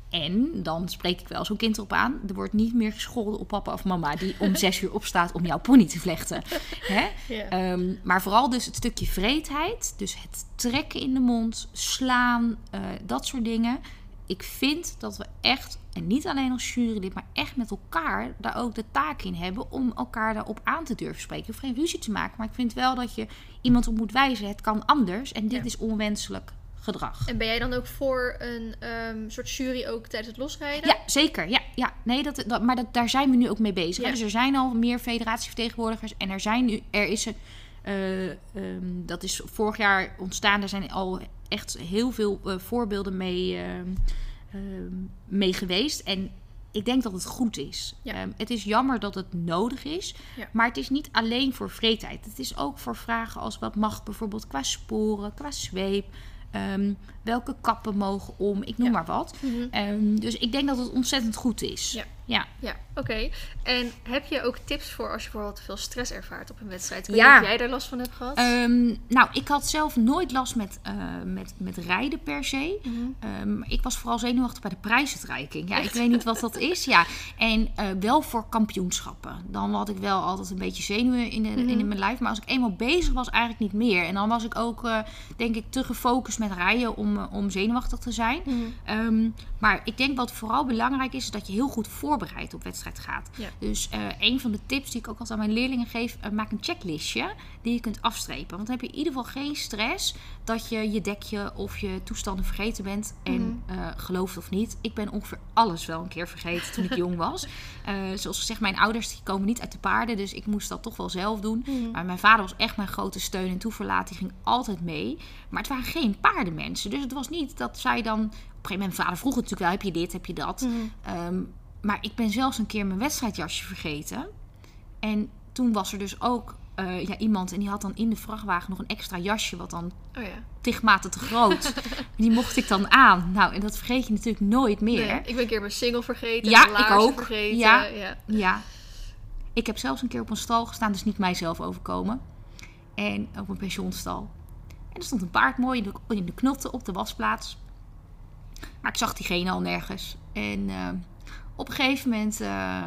S1: En dan spreek ik wel zo'n kind erop aan. Er wordt niet meer gescholden op papa of mama die om (laughs) zes uur opstaat om jouw pony te vlechten. Hè?
S2: Ja.
S1: Ehm, maar vooral dus het stukje vreedheid. Dus het trekken in de mond, slaan, eh, dat soort dingen. Ik vind dat we echt, en niet alleen als jurylid, maar echt met elkaar daar ook de taak in hebben om elkaar daarop aan te durven spreken. Je hoeft geen ruzie te maken, maar ik vind wel dat je iemand op moet wijzen. Het kan anders en dit
S2: Ja.
S1: is onwenselijk gedrag.
S2: En ben jij dan ook voor een ehm, soort jury ook tijdens het losrijden?
S1: Ja, zeker. Ja, ja. Nee, dat, dat, maar dat, daar zijn we nu ook mee bezig.
S2: Ja.
S1: Dus er zijn al meer federatievertegenwoordigers. En er zijn nu, er is een, eh, ehm, dat is vorig jaar ontstaan. Er zijn al echt heel veel eh, voorbeelden mee, ehm, mee geweest. En ik denk dat het goed is.
S2: Ja.
S1: Het is jammer dat het nodig is.
S2: Ja.
S1: Maar het is niet alleen voor vreedheid. Het is ook voor vragen als wat mag bijvoorbeeld qua sporen, qua zweep. Um, welke kappen mogen om, ik noem
S2: Ja.
S1: maar wat.
S2: Mhm.
S1: Ehm, dus ik denk dat het ontzettend goed is.
S2: Ja.
S1: ja.
S2: Ja, oké. En heb je ook tips voor als je bijvoorbeeld veel stress ervaart op een wedstrijd?
S1: Ja.
S2: weet jij daar last van hebt gehad?
S1: Ehm, nou, ik had zelf nooit last met, eh, met, met rijden per se.
S2: Mhm.
S1: Ehm, ik was vooral zenuwachtig bij de prijsuitreiking. Ja, ik weet niet wat dat (laughs) is. Ja. En eh, wel voor kampioenschappen. Dan had ik wel altijd een beetje zenuwen in, de,
S2: Mhm.
S1: in mijn lijf. Maar als ik eenmaal bezig was, eigenlijk niet meer. En dan was ik ook, eh, denk ik, te gefocust met rijden om, eh, om zenuwachtig te zijn.
S2: Mhm.
S1: Ehm, maar ik denk wat vooral belangrijk is, is dat je heel goed voorbereid op wedstrijd gaat.
S2: Ja.
S1: Dus eh, een van de tips die ik ook altijd aan mijn leerlingen geef, eh, maak een checklistje die je kunt afstrepen. Want dan heb je in ieder geval geen stress dat je je dekje of je toestanden vergeten bent. En
S2: Mhm.
S1: eh geloof het of niet, ik ben ongeveer alles wel een keer vergeten toen ik jong was. (laughs) Eh, zoals gezegd, mijn ouders die komen niet uit de paarden, dus ik moest dat toch wel zelf doen.
S2: Mhm.
S1: Maar mijn vader was echt mijn grote steun en toeverlaat. Die ging altijd mee. Maar het waren geen paardenmensen. Dus het was niet dat zij dan... Op een gegeven moment, mijn vader vroeg natuurlijk wel... heb je dit, heb je dat?
S2: Mhm.
S1: Ehm, maar ik ben zelfs een keer mijn wedstrijdjasje vergeten. En toen was er dus ook eh, ja, iemand... en die had dan in de vrachtwagen nog een extra jasje... wat dan
S2: Oh ja.
S1: te groot. (laughs) die mocht ik dan aan. Nou, en dat vergeet je natuurlijk nooit meer.
S2: Nee, ik ben een keer mijn single vergeten.
S1: Ja,
S2: mijn
S1: ik ook.
S2: Vergeten.
S1: Ja.
S2: ja.
S1: Ja. Ik heb zelfs een keer op een stal gestaan, dus niet mijzelf overkomen. En op een pensioenstal. En er stond een paard mooi in de, in de knotten op de wasplaats. Maar ik zag diegene al nergens. En eh, op een gegeven moment eh,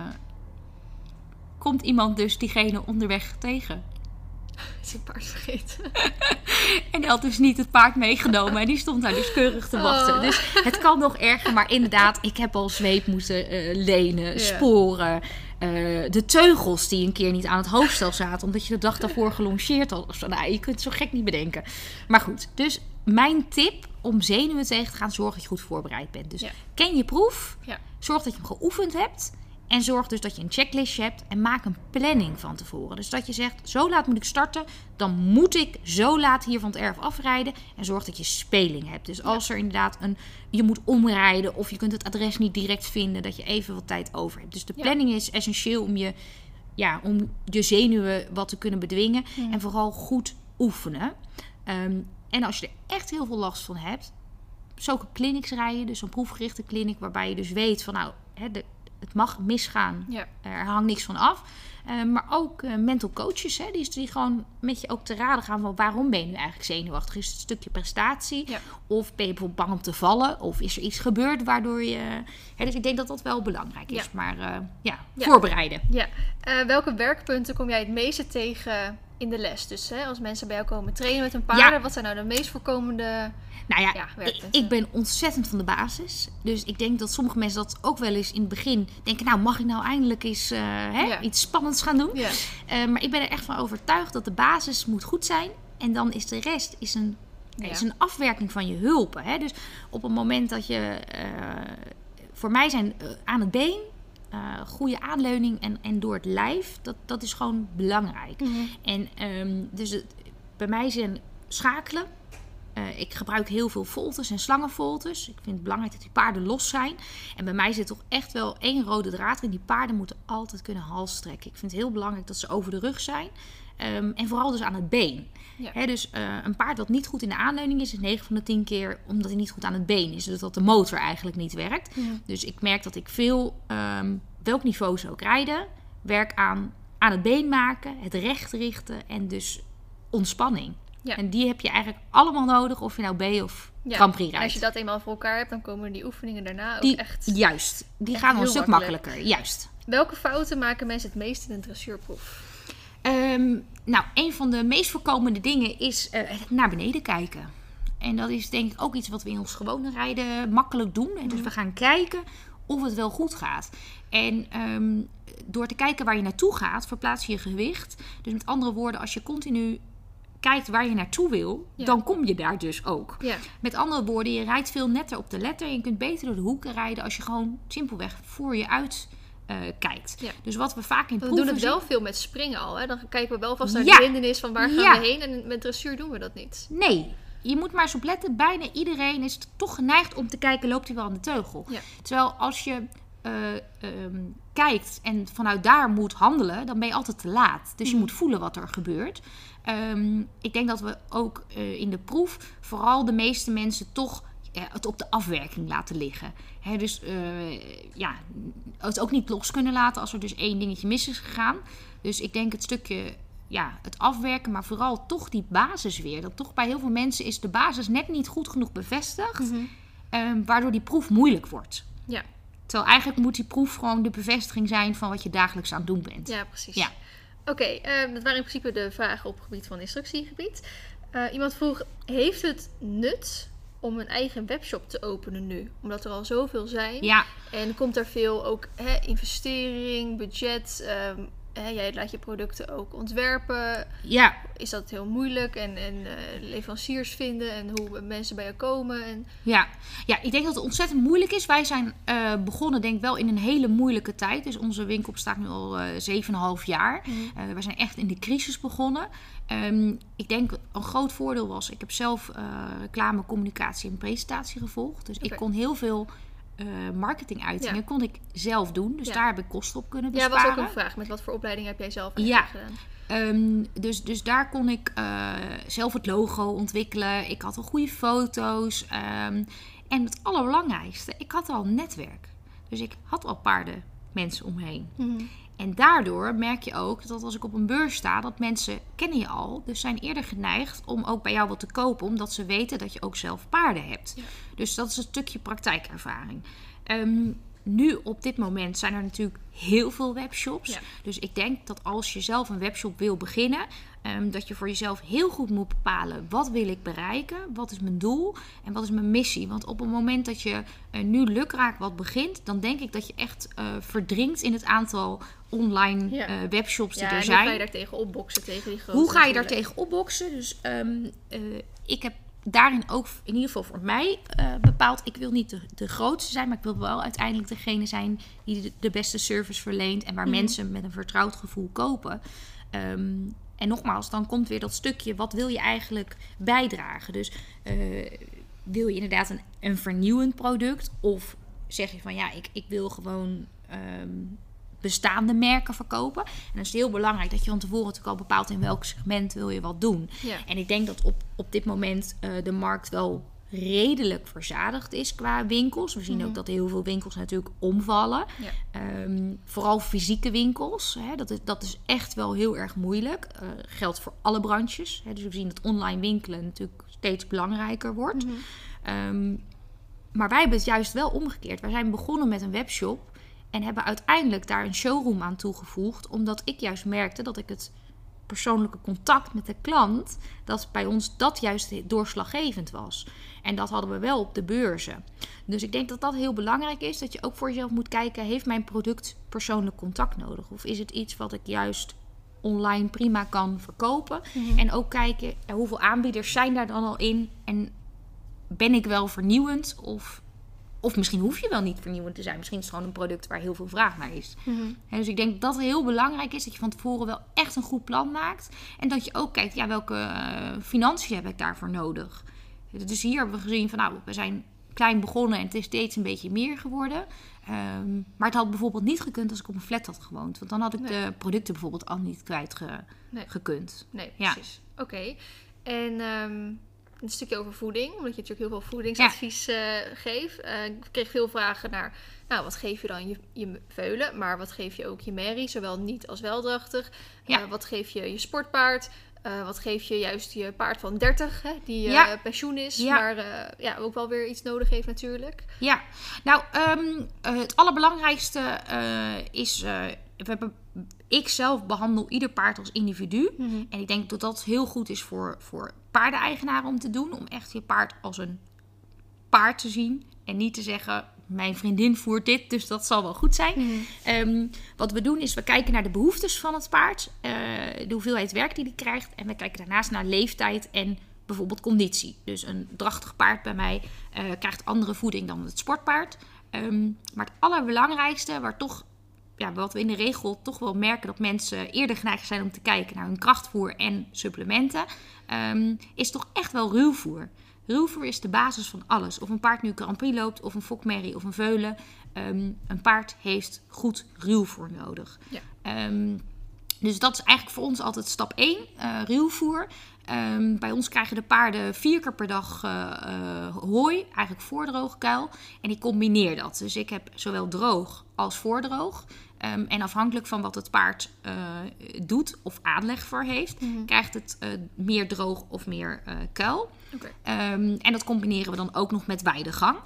S1: komt iemand dus diegene onderweg tegen. (laughs)
S2: Is een paard vergeten. (laughs)
S1: En die had dus niet het paard meegenomen. En die stond daar dus keurig te wachten.
S2: Oh.
S1: Dus het kan nog erger. Maar inderdaad, ik heb al zweep moeten eh, lenen, sporen. eh, de teugels die een keer niet aan het hoofdstel zaten. Omdat je de dag daarvoor gelongeerd had. Of zo. Nou, je kunt het zo gek niet bedenken. Maar goed, dus mijn tip om zenuwen tegen te gaan. Zorg dat je goed voorbereid bent. Dus
S2: Ja.
S1: ken je proef.
S2: Ja.
S1: Zorg dat je hem geoefend hebt. En zorg dus dat je een checklistje hebt en maak een planning van tevoren. Dus dat je zegt, zo laat moet ik starten, dan moet ik zo laat hier van het erf afrijden. En zorg dat je speling hebt. Dus als er inderdaad een, je moet omrijden of je kunt het adres niet direct vinden, dat je even wat tijd over hebt. Dus de
S2: Ja.
S1: planning is essentieel om je, ja, om je zenuwen wat te kunnen bedwingen. En vooral goed oefenen. Ehm, en als je er echt heel veel last van hebt, zulke clinics rijden, dus een proefgerichte clinic, waarbij je dus weet van nou, hè, de, het mag misgaan,
S2: Ja.
S1: er hangt niks van af. Eh, maar ook eh, mental coaches, hè, die, die gewoon met je ook te raden gaan van waarom ben je nu eigenlijk zenuwachtig? Is het een stukje prestatie?
S2: Ja.
S1: Of ben je bijvoorbeeld bang om te vallen? Of is er iets gebeurd waardoor je... Hè, dus ik denk dat dat wel belangrijk is.
S2: Ja.
S1: Maar eh, ja,
S2: Ja.
S1: voorbereiden.
S2: Ja. Welke werkpunten kom jij het meeste tegen in de les? Dus hè, als mensen bij jou komen trainen met hun paarden, wat zijn nou de meest voorkomende...
S1: Nou ja,
S2: Ja,
S1: ik, ben ontzettend van de basis. Dus ik denk dat sommige mensen dat ook wel eens in het begin denken... nou, mag ik nou eindelijk eens eh, hè,
S2: Ja.
S1: iets spannends gaan doen?
S2: Ja.
S1: Eh, maar ik ben er echt van overtuigd dat de basis moet goed zijn. En dan is de rest is een, is een afwerking van je hulpen. Hè? Dus op het moment dat je... eh, voor mij zijn aan het been... goede aanleuning en, en door het lijf, dat, dat is gewoon belangrijk.
S2: Mhm.
S1: En ehm, dus het, bij mij zijn schakelen. Eh, ik gebruik heel veel voltes en slangenvoltes. Ik vind het belangrijk dat die paarden los zijn. En bij mij zit toch echt wel één rode draad in. Die paarden moeten altijd kunnen halstrekken. Ik vind het heel belangrijk dat ze over de rug zijn. Ehm, en vooral dus aan het been.
S2: Ja.
S1: Dus eh, een paard dat niet goed in de aanleuning is, is 9 van de 10 keer omdat hij niet goed aan het been is. Dus dat de motor eigenlijk niet werkt. Dus ik merk dat ik veel, ehm, welk niveau ze ook rijden, werk aan, aan het been maken, het recht richten en dus ontspanning.
S2: Ja.
S1: En die heb je eigenlijk allemaal nodig, of je nou B of
S2: Ja.
S1: Grand Prix
S2: En als
S1: rijdt.
S2: je dat eenmaal voor elkaar hebt, dan komen die oefeningen daarna ook
S1: die,
S2: echt...
S1: Juist, die
S2: echt
S1: gaan een
S2: heel
S1: stuk
S2: makkelijk.
S1: makkelijker. Juist.
S2: Welke fouten maken mensen het meest in een dressuurproef?
S1: Ehm, nou, een van de meest voorkomende dingen is eh, naar beneden kijken. En dat is denk ik ook iets wat we in ons gewone rijden makkelijk doen. En Dus we gaan kijken of het wel goed gaat. En ehm, door te kijken waar je naartoe gaat, verplaats je je gewicht. Dus met andere woorden, als je continu kijkt waar je naartoe wil,
S2: Ja.
S1: dan kom je daar dus ook.
S2: Ja.
S1: Met andere woorden, je rijdt veel netter op de letter. En je kunt beter door de hoeken rijden als je gewoon simpelweg voor je uit eh, kijkt.
S2: Ja.
S1: Dus wat we vaak in
S2: We
S1: proeven
S2: doen het wel veel met springen al. Hè? Dan kijken we wel vast naar de hindernis van waar gaan we heen. En met dressuur doen we dat niet.
S1: Nee, je moet maar eens op letten. Bijna iedereen is toch geneigd om te kijken, loopt hij wel aan de teugel? Terwijl als je eh, ehm, kijkt en vanuit daar moet handelen, dan ben je altijd te laat. Dus je
S2: Mhm.
S1: moet voelen wat er gebeurt. Ehm, ik denk dat we ook eh, in de proef vooral de meeste mensen toch eh, het op de afwerking laten liggen. Hè, dus eh, ja, het ook niet los kunnen laten als er dus één dingetje mis is gegaan. Dus ik denk het stukje ja, het afwerken, maar vooral toch die basis weer. Dat toch bij heel veel mensen is de basis net niet goed genoeg bevestigd, ehm, waardoor die proef moeilijk wordt.
S2: Ja.
S1: Terwijl eigenlijk moet die proef gewoon de bevestiging zijn van wat je dagelijks aan het doen bent.
S2: Ja, precies.
S1: Ja.
S2: Oké, ehm, dat waren in principe de vragen op het gebied van instructiegebied. Eh, iemand vroeg, heeft het nut om een eigen webshop te openen nu? Omdat er al zoveel zijn.
S1: Ja,
S2: En komt er veel ook hè, investering, budget? ehm, hè, jij laat je producten ook ontwerpen.
S1: ja,
S2: Is dat heel moeilijk? En, en eh, leveranciers vinden en hoe mensen bij je komen? En,
S1: Ja. ja, ik denk dat het ontzettend moeilijk is. Wij zijn eh, begonnen, denk ik wel, in een hele moeilijke tijd. Dus onze winkel bestaat nu al eh 7,5 jaar. Eh, we zijn echt in de crisis begonnen. Ehm, ik denk een groot voordeel was, ik heb zelf reclame, communicatie en presentatie gevolgd. Dus ik kon heel veel eh marketinguitingen
S2: Ja.
S1: kon ik zelf doen. Dus
S2: Ja.
S1: daar heb ik kosten op kunnen
S2: ja,
S1: besparen.
S2: was ook een vraag. Met wat voor opleiding heb jij zelf
S1: Ja.
S2: gedaan?
S1: Ehm, dus, dus daar kon ik eh, zelf het logo ontwikkelen. Ik had al goede foto's. ehm, en het allerbelangrijkste, ik had al een netwerk. Dus ik had al paarden mensen omheen.
S2: Mhm.
S1: En daardoor merk je ook dat als ik op een beurs sta, dat mensen kennen je al. Dus zijn eerder geneigd om ook bij jou wat te kopen, omdat ze weten dat je ook zelf paarden hebt.
S2: Ja.
S1: Dus dat is een stukje praktijkervaring. Ehm, nu op dit moment zijn er natuurlijk heel veel webshops.
S2: Ja.
S1: Dus ik denk dat als je zelf een webshop wil beginnen, ehm, dat je voor jezelf heel goed moet bepalen wat wil ik bereiken, wat is mijn doel en wat is mijn missie. Want op het moment dat je eh, nu lukraak wat begint, dan denk ik dat je echt eh, verdrinkt in het aantal online
S2: Ja.
S1: eh, webshops die
S2: Ja,
S1: er
S2: en hoe ga je
S1: zijn.
S2: daar tegen opboksen tegen die grote
S1: Hoe ga je daar tegen opboksen? Dus ehm, eh, ik heb daarin ook in ieder geval voor mij uh, bepaald. Ik wil niet de, de, grootste zijn, maar ik wil wel uiteindelijk degene zijn die de, beste service verleent en waar mhm. mensen met een vertrouwd gevoel kopen. Ehm, en nogmaals, dan komt weer dat stukje, wat wil je eigenlijk bijdragen? Dus uh, wil je inderdaad een, een vernieuwend product? Of zeg je van ja, ik, ik wil gewoon um, bestaande merken verkopen. En dan is het heel belangrijk dat je van tevoren natuurlijk al bepaalt in welk segment wil je wat doen. Ja. En ik denk dat op, op dit moment uh, de markt wel redelijk verzadigd is qua winkels. We zien mhm. ook dat heel veel winkels natuurlijk omvallen. Ja. Um, vooral fysieke winkels. Hè, dat, is, dat is echt wel heel erg moeilijk. Uh, geldt voor alle branches. Hè, dus we zien dat online winkelen natuurlijk steeds belangrijker wordt. Mm -hmm. maar wij hebben het juist wel omgekeerd. Wij zijn begonnen met een webshop. En hebben uiteindelijk daar een showroom aan toegevoegd. Omdat ik juist merkte dat ik het persoonlijke contact met de klant, dat bij ons dat juist doorslaggevend was. En dat hadden we wel op de beurzen. Dus ik denk dat dat heel belangrijk is. Dat je ook voor jezelf moet kijken: heeft mijn product persoonlijk contact nodig? Of is het iets wat ik juist online prima kan verkopen? Mhm. En ook kijken hoeveel aanbieders zijn daar dan al in? En ben ik wel vernieuwend? Of of misschien hoef je wel niet vernieuwend te zijn. Misschien is het gewoon een product waar heel veel vraag naar is. Mhm. dus ik denk dat het heel belangrijk is dat je van tevoren wel echt een goed plan maakt. En dat je ook kijkt, ja, welke uh, financiën heb ik daarvoor nodig? Dus hier hebben we gezien van, nou, we zijn klein begonnen en het is steeds een beetje meer geworden. Ehm, maar het had bijvoorbeeld niet gekund als ik op een flat had gewoond. Want dan had ik de producten bijvoorbeeld al niet kwijt ge nee. gekund.
S2: Nee, precies. Oké. En... Ehm, een stukje over voeding, omdat je natuurlijk heel veel voedingsadvies ja. uh, geeft. Uh, ik kreeg veel vragen naar, nou, wat geef je dan je, je veulen, maar wat geef je ook je merrie, zowel niet als weldrachtig. Ja. Uh, wat geef je je sportpaard? wat geef je juist je paard van 30, hè, die ja. pensioen is, maar ja, ook wel weer iets nodig heeft natuurlijk.
S1: Ja, nou, um, het allerbelangrijkste is, we hebben ik zelf behandel ieder paard als individu. Mhm. En ik denk dat dat heel goed is voor, voor paardeneigenaren om te doen. Om echt je paard als een paard te zien. En niet te zeggen, mijn vriendin voert dit, dus dat zal wel goed zijn. Mhm. Ehm, wat we doen is, we kijken naar de behoeftes van het paard. Uh, de hoeveelheid werk die hij krijgt. En we kijken daarnaast naar leeftijd en bijvoorbeeld conditie. Dus een drachtig paard bij mij uh, krijgt andere voeding dan het sportpaard. Um, maar het allerbelangrijkste, waar toch ja, wat we in de regel toch wel merken dat mensen eerder geneigd zijn om te kijken naar hun krachtvoer en supplementen, um, is toch echt wel ruwvoer. Ruwvoer is de basis van alles. Of een paard nu Grand Prix loopt, of een fokmerrie of een veulen. Um, een paard heeft goed ruwvoer nodig. Ja. Um, dus dat is eigenlijk voor ons altijd stap 1, uh, eh, ruwvoer. Um, bij ons krijgen de paarden vier keer per dag uh, uh, hooi, eigenlijk voordroog kuil. En ik combineer dat. Dus ik heb zowel droog als voordroog. Um, en afhankelijk van wat het paard uh, doet of aanleg voor heeft, mm -hmm. krijgt het meer droog of meer kuil. Okay. Um, en dat combineren we dan ook nog met weidegang.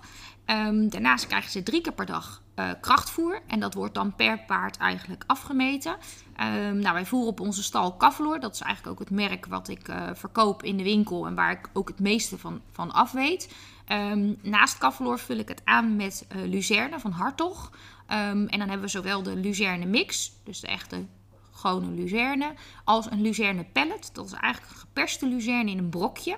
S1: Um, daarnaast krijgen ze drie keer per dag uh, krachtvoer. En dat wordt dan per paard eigenlijk afgemeten. Um, nou, wij voeren op onze stal Cavalor. Dat is eigenlijk ook het merk wat ik uh, verkoop in de winkel. En waar ik ook het meeste van, van af weet. Um, naast Cavalor vul ik het aan met uh, Luzerne van Hartog. En dan hebben we zowel de Luzerne mix. Dus de echte gewone Luzerne. Als een Luzerne pellet. Dat is eigenlijk een geperste Luzerne in een brokje.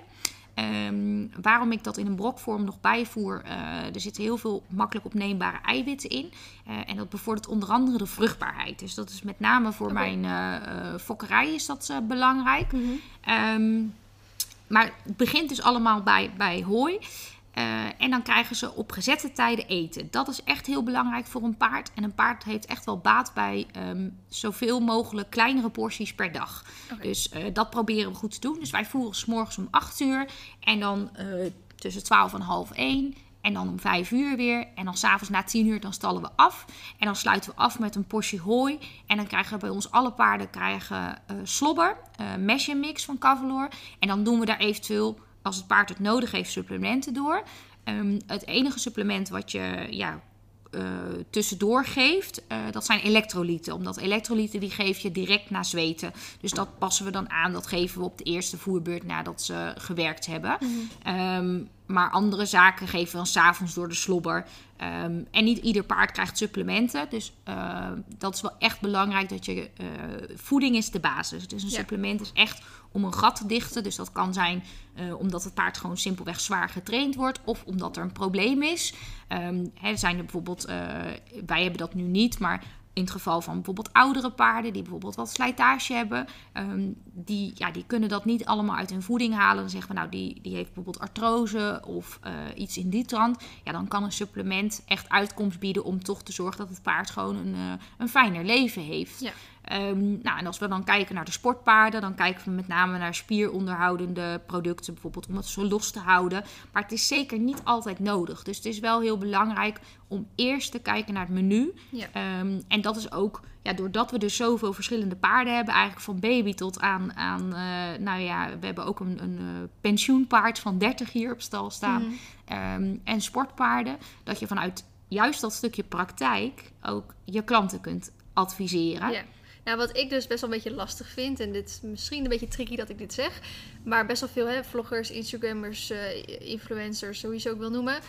S1: Um, waarom ik dat in een brokvorm nog bijvoer, uh, er zitten heel veel makkelijk opneembare eiwitten in. Uh, en dat bevordert onder andere de vruchtbaarheid. Dus dat is met name voor okay. mijn uh, fokkerij is dat belangrijk. Mm -hmm. um, maar het begint dus allemaal bij, bij hooi. Uh, en dan krijgen ze op gezette tijden eten. Dat is echt heel belangrijk voor een paard. En een paard heeft echt wel baat bij um, zoveel mogelijk kleinere porties per dag. Okay. Dus uh, dat proberen we goed te doen. Dus wij voeren s morgens om 8 uur. En dan uh, tussen 12 en half 1. En dan om 5 uur weer. En dan s'avonds na 10 uur dan stallen we af. En dan sluiten we af met een portie hooi. En dan krijgen bij ons alle paarden krijgen, slobber. Uh, mix van Cavalor. En dan doen we daar eventueel als het paard het nodig heeft, supplementen door. Um, het enige supplement wat je ja, uh, tussendoor geeft, uh, dat zijn elektrolyten. Omdat elektrolyten die geef je direct na zweten. Dus dat passen we dan aan. Dat geven we op de eerste voerbeurt nadat ze gewerkt hebben. Mm -hmm. um, maar andere zaken geven we dan s'avonds door de slobber. Um, en niet ieder paard krijgt supplementen. Dus uh, dat is wel echt belangrijk dat je... voeding is de basis. Dus een ja. supplement is echt om een gat te dichten. Dus dat kan zijn eh, omdat het paard gewoon simpelweg zwaar getraind wordt of omdat er een probleem is. Ehm, hè, zijn er bijvoorbeeld, eh, wij hebben dat nu niet, maar in het geval van bijvoorbeeld oudere paarden die bijvoorbeeld wat slijtage hebben, ehm, die, ja, die kunnen dat niet allemaal uit hun voeding halen. Dan zeggen we nou, die, die heeft bijvoorbeeld artrose of eh, iets in die trant. Ja, dan kan een supplement echt uitkomst bieden om toch te zorgen dat het paard gewoon een, een fijner leven heeft.
S2: Ja.
S1: Um, nou, en als we dan kijken naar de sportpaarden, dan kijken we met name naar spieronderhoudende producten, bijvoorbeeld om het zo los te houden. Maar het is zeker niet altijd nodig. Dus het is wel heel belangrijk om eerst te kijken naar het menu.
S2: Ja.
S1: Um, en dat is ook, ja, doordat we dus zoveel verschillende paarden hebben, eigenlijk van baby tot aan, aan uh, nou ja, we hebben ook een, een uh, pensioenpaard van 30 hier op stal staan. Mm. Um, en sportpaarden, dat je vanuit juist dat stukje praktijk ook je klanten kunt adviseren.
S2: Ja. Nou, wat ik dus best wel een beetje lastig vind, en dit is misschien een beetje tricky dat ik dit zeg, maar best wel veel hè, vloggers, Instagrammers, uh, influencers, sowieso ook wil noemen, uh,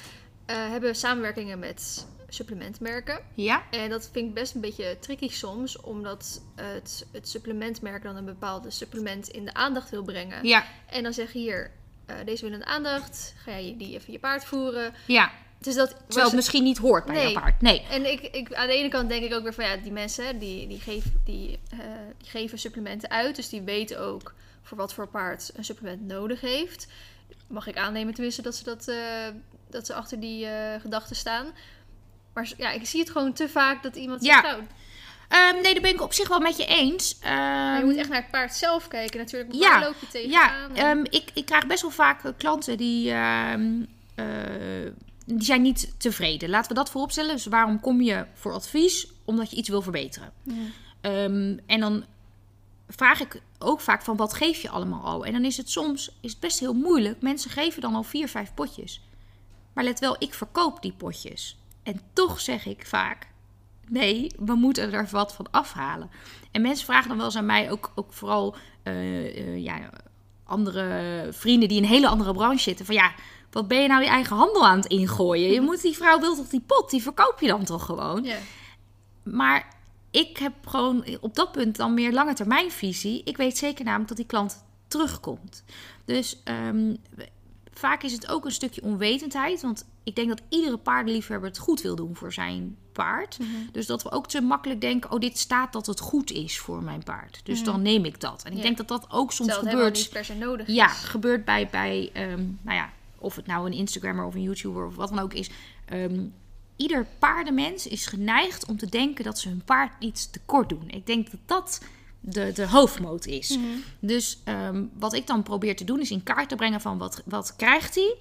S2: hebben samenwerkingen met supplementmerken.
S1: Ja.
S2: En dat vind ik best een beetje tricky soms, omdat het, het supplementmerk dan een bepaalde supplement in de aandacht wil brengen.
S1: Ja.
S2: En dan zeg je hier, uh, deze willen aandacht, ga jij die even je paard voeren.
S1: Ja.
S2: Dus dat
S1: Terwijl het misschien niet hoort bij
S2: nee.
S1: je paard. Nee.
S2: En ik, ik, aan de ene kant denk ik ook weer van ja, die mensen die, die, geef, die, uh, die geven supplementen uit. Dus die weten ook voor wat voor paard een supplement nodig heeft. Mag ik aannemen tenminste dat ze, dat, uh, dat ze achter die uh, gedachten staan. Maar ja, ik zie het gewoon te vaak dat iemand
S1: Ja.
S2: zegt, nou,
S1: Um, nee, daar ben ik op zich wel met je eens. Um,
S2: maar je moet echt naar het paard zelf kijken natuurlijk.
S1: Ja,
S2: Waar loop je tegenaan?
S1: ja,
S2: En-
S1: um, ik, ik krijg best wel vaak klanten die, uh, die zijn niet tevreden. Laten we dat vooropstellen. Dus waarom kom je voor advies? Omdat je iets wil verbeteren.
S2: Ja.
S1: Um, en dan vraag ik ook vaak van wat geef je allemaal al? En dan is het soms is het best heel moeilijk. Mensen geven dan al vier, vijf potjes. Maar let wel, ik verkoop die potjes. En toch zeg ik vaak, nee, we moeten er wat van afhalen. En mensen vragen dan wel eens aan mij, ook, ook vooral uh, uh, ja, andere vrienden die in een hele andere branche zitten. Van ja, wat ben je nou je eigen handel aan het ingooien? Je (laughs) moet die vrouw wil toch die pot, die verkoop je dan toch gewoon?
S2: Ja.
S1: Maar ik heb gewoon op dat punt dan meer lange termijn visie. Ik weet zeker namelijk dat die klant terugkomt. Dus um, vaak is het ook een stukje onwetendheid. Want ik denk dat iedere paardenliefhebber het goed wil doen voor zijn paard.
S2: Mhm.
S1: Dus dat we ook te makkelijk denken: oh, dit staat dat het goed is voor mijn paard. Dus
S2: Mhm.
S1: dan neem ik dat. En ik
S2: Ja.
S1: denk dat dat ook soms gebeurt.
S2: niet per se nodig
S1: Ja,
S2: is.
S1: gebeurt bij, bij um, nou ja, of het nou een Instagrammer of een YouTuber of wat dan ook is. Um, ieder paardenmens is geneigd om te denken dat ze hun paard iets tekort doen. Ik denk dat dat de, de hoofdmoot is.
S2: Mhm.
S1: Dus um, wat ik dan probeer te doen is in kaart te brengen van wat, wat krijgt hij,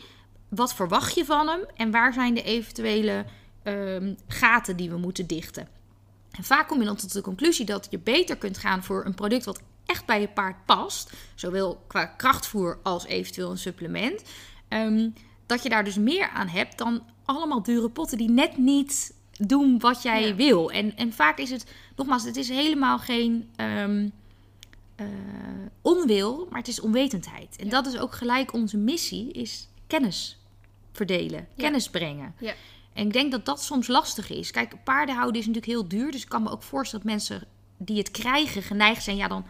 S1: wat verwacht je van hem en waar zijn de eventuele um, gaten die we moeten dichten. En vaak kom je dan tot de conclusie dat je beter kunt gaan voor een product wat echt bij je paard past, zowel qua krachtvoer als eventueel een supplement. Um, dat je daar dus meer aan hebt dan allemaal dure potten die net niet doen wat jij
S2: Ja.
S1: wil. En, en vaak is het, nogmaals, het is helemaal geen um, uh, onwil, maar het is onwetendheid. En
S2: Ja.
S1: dat is ook gelijk onze missie, is kennis verdelen,
S2: Ja.
S1: kennis brengen.
S2: Ja.
S1: En ik denk dat dat soms lastig is. Kijk, paardenhouden is natuurlijk heel duur. Dus ik kan me ook voorstellen dat mensen die het krijgen geneigd zijn. Ja, dan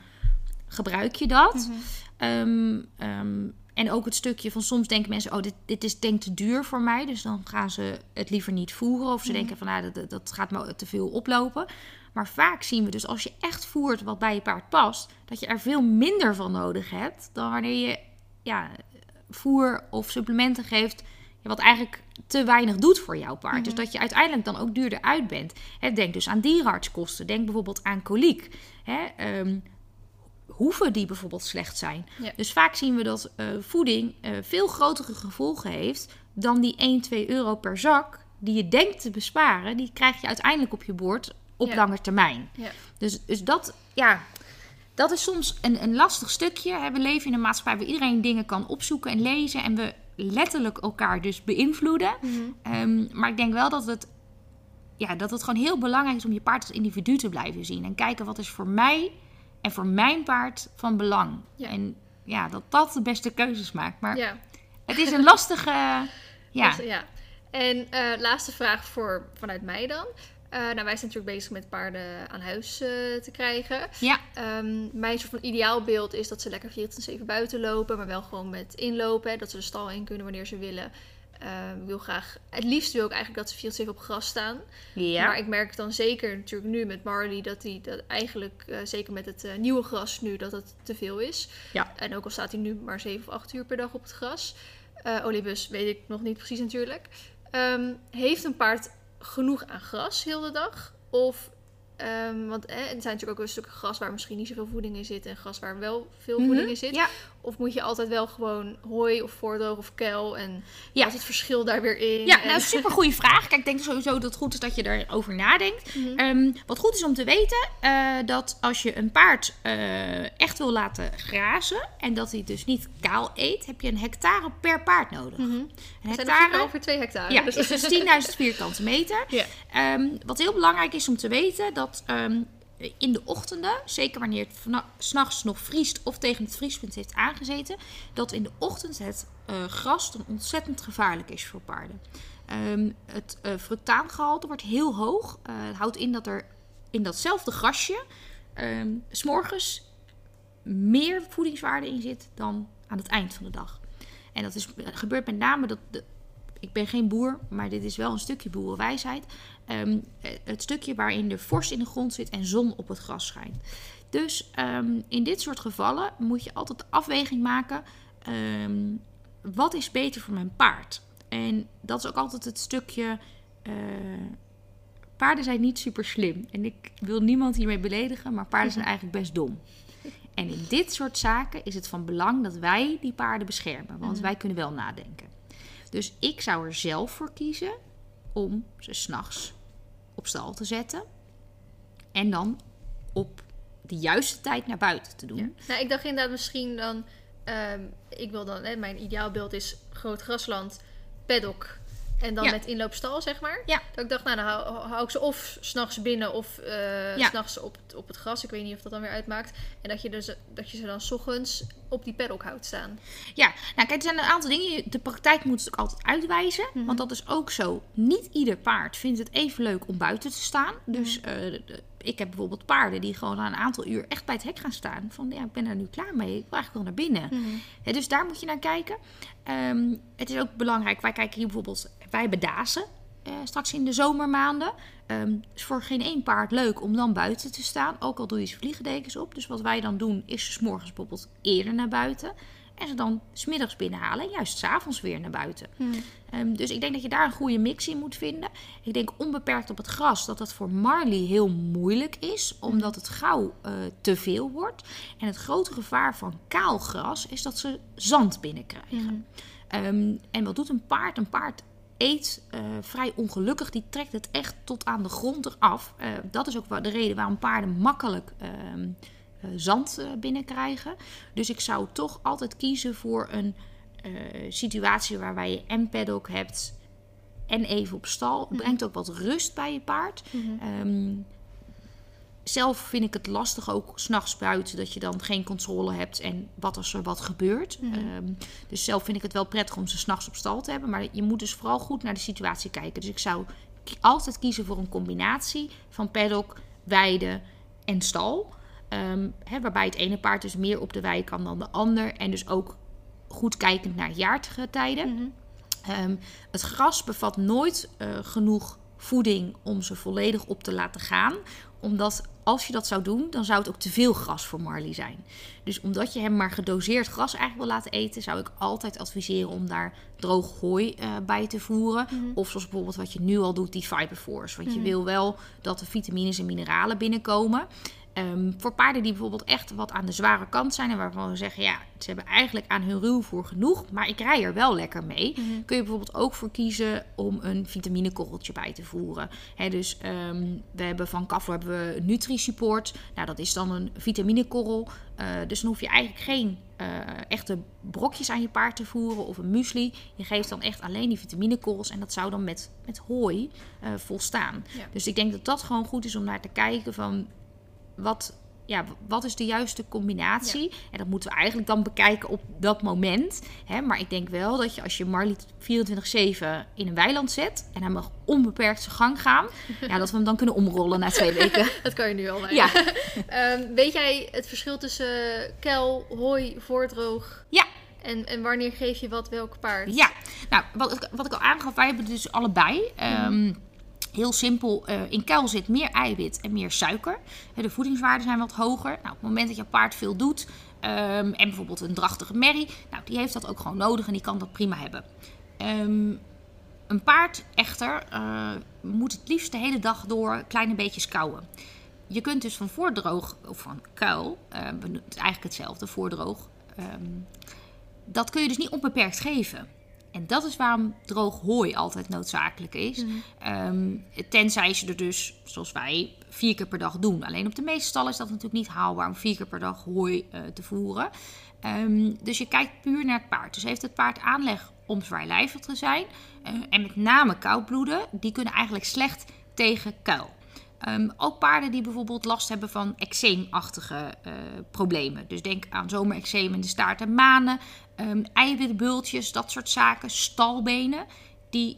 S1: gebruik je dat. Um, um, en ook het stukje van soms denken mensen: oh, dit, dit is denk te duur voor mij. Dus dan gaan ze het liever niet voeren. Of ze
S2: Mhm.
S1: denken van nou, dat, dat gaat me te veel oplopen. Maar vaak zien we dus als je echt voert wat bij je paard past, dat je er veel minder van nodig hebt dan wanneer je ja, voer of supplementen geeft. Wat eigenlijk te weinig doet voor jouw paard.
S2: Mhm.
S1: Dus dat je uiteindelijk dan ook duurder uit bent. Denk dus aan dierenartskosten. Denk bijvoorbeeld aan koliek. Hè, um, hoeven die bijvoorbeeld slecht zijn.
S2: Ja.
S1: Dus vaak zien we dat uh, voeding uh, veel grotere gevolgen heeft dan die 1, 2 euro per zak die je denkt te besparen. Die krijg je uiteindelijk op je bord op
S2: Ja.
S1: lange termijn.
S2: Ja.
S1: Dus, dus dat, ja, dat is soms een, een lastig stukje. We leven in een maatschappij waar iedereen dingen kan opzoeken en lezen. En we letterlijk elkaar dus beïnvloeden.
S2: Mhm.
S1: Um, maar ik denk wel dat het, ja, dat het gewoon heel belangrijk is om je paard als individu te blijven zien. En kijken wat is voor mij en voor mijn paard van belang.
S2: Ja.
S1: En ja, dat dat de beste keuzes maakt. Maar
S2: Ja.
S1: het is een lastige... (laughs) Ja,
S2: Dus, ja. En uh, laatste vraag voor, vanuit mij dan. Eh, nou, wij zijn natuurlijk bezig met paarden aan huis eh, te krijgen.
S1: Ja.
S2: Ehm, mijn soort van ideaalbeeld is dat ze lekker 24-7 buiten lopen, maar wel gewoon met inlopen. Hè, dat ze de stal in kunnen wanneer ze willen. Ehm, ik wil graag, het liefst wil ik eigenlijk dat ze 24 op gras staan.
S1: Ja.
S2: Maar ik merk dan zeker natuurlijk nu met Marley dat hij dat eigenlijk, eh, zeker met het eh, nieuwe gras nu, dat het te veel is.
S1: Ja.
S2: En ook al staat hij nu maar 7 of 8 uur per dag op het gras. Eh Olibus weet ik nog niet precies natuurlijk. Ehm, heeft een paard genoeg aan gras heel de dag? Of, ehm, want eh, er zijn natuurlijk ook wel stukken gras waar misschien niet zoveel voeding in zit en gras waar wel veel
S1: Mhm.
S2: voeding in zit.
S1: Ja.
S2: Of moet je altijd wel gewoon hooi of voordroog of kuil en
S1: Ja.
S2: wat is het verschil daar weer in?
S1: Ja,
S2: En-
S1: nou, super goede vraag. Kijk, ik denk sowieso dat het goed is dat je erover nadenkt.
S2: Mhm.
S1: Ehm, wat goed is om te weten, eh, dat als je een paard eh, echt wil laten grazen en dat hij dus niet kaal eet, heb je een hectare per paard nodig. Een
S2: zijn er
S1: hectare
S2: ongeveer 2 hectare.
S1: ja,
S2: dus
S1: dus 10.000 vierkante meter. Ehm, wat heel belangrijk is om te weten, dat ehm, in de ochtenden, zeker wanneer het s'nachts nog vriest of tegen het vriespunt heeft aangezeten, dat in de ochtend het eh, gras dan ontzettend gevaarlijk is voor paarden. Ehm, het eh fructaangehalte wordt heel hoog. Eh, het houdt in dat er in datzelfde grasje ehm, s s'morgens meer voedingswaarde in zit dan aan het eind van de dag. En dat is, gebeurt met name dat. De, ik ben geen boer, maar dit is wel een stukje boerenwijsheid. Ehm, eh, het stukje waarin de vorst in de grond zit en zon op het gras schijnt. Dus ehm, in dit soort gevallen moet je altijd de afweging maken. ehm, wat is beter voor mijn paard? En dat is ook altijd het stukje. eh, paarden zijn niet super slim. En ik wil niemand hiermee beledigen, maar paarden zijn eigenlijk best dom. En in dit soort zaken is het van belang dat wij die paarden beschermen. Want wij kunnen wel nadenken. Dus ik zou er zelf voor kiezen om ze s'nachts op stal te zetten. En dan op de juiste tijd naar buiten te doen.
S2: Nou, ik dacht inderdaad misschien dan... ehm, ik wil dan... Hè, mijn ideaalbeeld is groot grasland, paddock... En dan
S1: Ja.
S2: met inloopstal, zeg maar.
S1: Ja.
S2: Dat ik dacht, nou, dan hou, hou ik ze of s'nachts binnen of eh
S1: Ja.
S2: s'nachts op, het- op het gras. Ik weet niet of dat dan weer uitmaakt. En dat je, dus, dat je ze dan 's ochtends op die paddock houdt staan.
S1: Ja, nou kijk, er zijn een aantal dingen. De praktijk moet het ook altijd uitwijzen.
S2: Mhm.
S1: Want dat is ook zo. Niet ieder paard vindt het even leuk om buiten te staan. Dus
S2: Mhm.
S1: eh, de- ik heb bijvoorbeeld paarden die gewoon na een aantal uur echt bij het hek gaan staan. Van ja, ik ben er nu klaar mee. Ik wil eigenlijk wel naar binnen.
S2: Mhm.
S1: Dus daar moet je naar kijken. Ehm, het is ook belangrijk. Wij kijken hier bijvoorbeeld. Wij hebben dazen. eh, straks in de zomermaanden. Ehm is voor geen één paard leuk om dan buiten te staan. Ook al doe je ze vliegendekens op. Dus wat wij dan doen is ze 's morgens bijvoorbeeld eerder naar buiten. En ze dan smiddags binnenhalen en juist s'avonds weer naar buiten. Ehm, dus ik denk dat je daar een goede mix in moet vinden. Ik denk onbeperkt op het gras dat dat voor Marley heel moeilijk is, omdat het gauw eh, te veel wordt. En het grote gevaar van kaal gras is dat ze zand binnenkrijgen. Ehm, en wat doet een paard? Een paard eet eh, vrij ongelukkig. Die trekt het echt tot aan de grond eraf. Eh, dat is ook de reden waarom paarden makkelijk ehm, eh, zand binnenkrijgen. Dus ik zou toch altijd kiezen voor een situatie waarbij je en paddock hebt en even op stal. Het brengt ook wat rust bij je paard. Ehm, zelf vind ik het lastig ook s'nachts buiten dat je dan geen controle hebt en wat als er wat gebeurt. Ehm, dus zelf vind ik het wel prettig om ze s'nachts op stal te hebben. Maar je moet dus vooral goed naar de situatie kijken. Dus ik zou altijd kiezen voor een combinatie van paddock, weide en stal. Ehm, waarbij het ene paard dus meer op de wei kan dan de ander. En dus ook goed kijkend naar jaargetijden. Ehm, het gras bevat nooit eh, genoeg voeding om ze volledig op te laten gaan. Omdat als je dat zou doen, dan zou het ook te veel gras voor Marley zijn. Dus omdat je hem maar gedoseerd gras eigenlijk wil laten eten, zou ik altijd adviseren om daar droog hooi eh, bij te voeren. Of zoals bijvoorbeeld wat je nu al doet, die Fiberforce. Want je wil wel dat de vitamines en mineralen binnenkomen. Ehm, voor paarden die bijvoorbeeld echt wat aan de zware kant zijn en waarvan we zeggen, ja, ze hebben eigenlijk aan hun ruwvoer genoeg, maar ik rij er wel lekker mee, kun je bijvoorbeeld ook voor kiezen om een vitaminekorreltje bij te voeren. Dus ehm, we hebben van Kaflo hebben we Nutri-Support. Nou, dat is dan een vitaminekorrel. Eh, dus dan hoef je eigenlijk geen eh, echte brokjes aan je paard te voeren of een muesli. Je geeft dan echt alleen die vitaminekorrels en dat zou dan met, met hooi eh, volstaan.
S2: Ja.
S1: Dus ik denk dat dat gewoon goed is om naar te kijken van wat ja, wat is de juiste combinatie? En dat moeten we eigenlijk dan bekijken op dat moment. Hè? Maar ik denk wel dat je als je Marley 24-7 in een weiland zet en hij mag onbeperkt zijn gang gaan, (laughs) ja, dat we hem dan kunnen omrollen na twee weken. (laughs)
S2: Dat kan je nu al.
S1: Ja. (laughs)
S2: Ehm, weet jij het verschil tussen kuil, hooi, voordroog?
S1: Ja.
S2: En, en wanneer geef je wat welk paard?
S1: Ja, nou, wat, ik- wat ik al aangaf, wij hebben dus allebei. Ehm, Heel simpel, eh, in kuil zit meer eiwit en meer suiker. De voedingswaarden zijn wat hoger. Nou, op het moment dat je paard veel doet ehm, en bijvoorbeeld een drachtige merrie, nou, die heeft dat ook gewoon nodig en die kan dat prima hebben. Ehm, een paard echter eh, moet het liefst de hele dag door kleine beetjes kauwen. Je kunt dus van voordroog of van kuil, is eigenlijk hetzelfde, voordroog, ehm, dat kun je dus niet onbeperkt geven. En dat is waarom droog hooi altijd noodzakelijk is. Ehm, tenzij ze er dus, zoals wij, vier keer per dag doen. Alleen op de meeste stallen is dat natuurlijk niet haalbaar om vier keer per dag hooi eh, te voeren. Ehm, dus je kijkt puur naar het paard. Dus heeft het paard aanleg om zwaarlijvig te zijn. eh, en met name koudbloeden, die kunnen eigenlijk slecht tegen kuil. Ehm, ook paarden die bijvoorbeeld last hebben van eczeemachtige eh, problemen. Dus denk aan zomereczeem in de staart en manen, ehm, eiwitbultjes, dat soort zaken, stalbenen. Die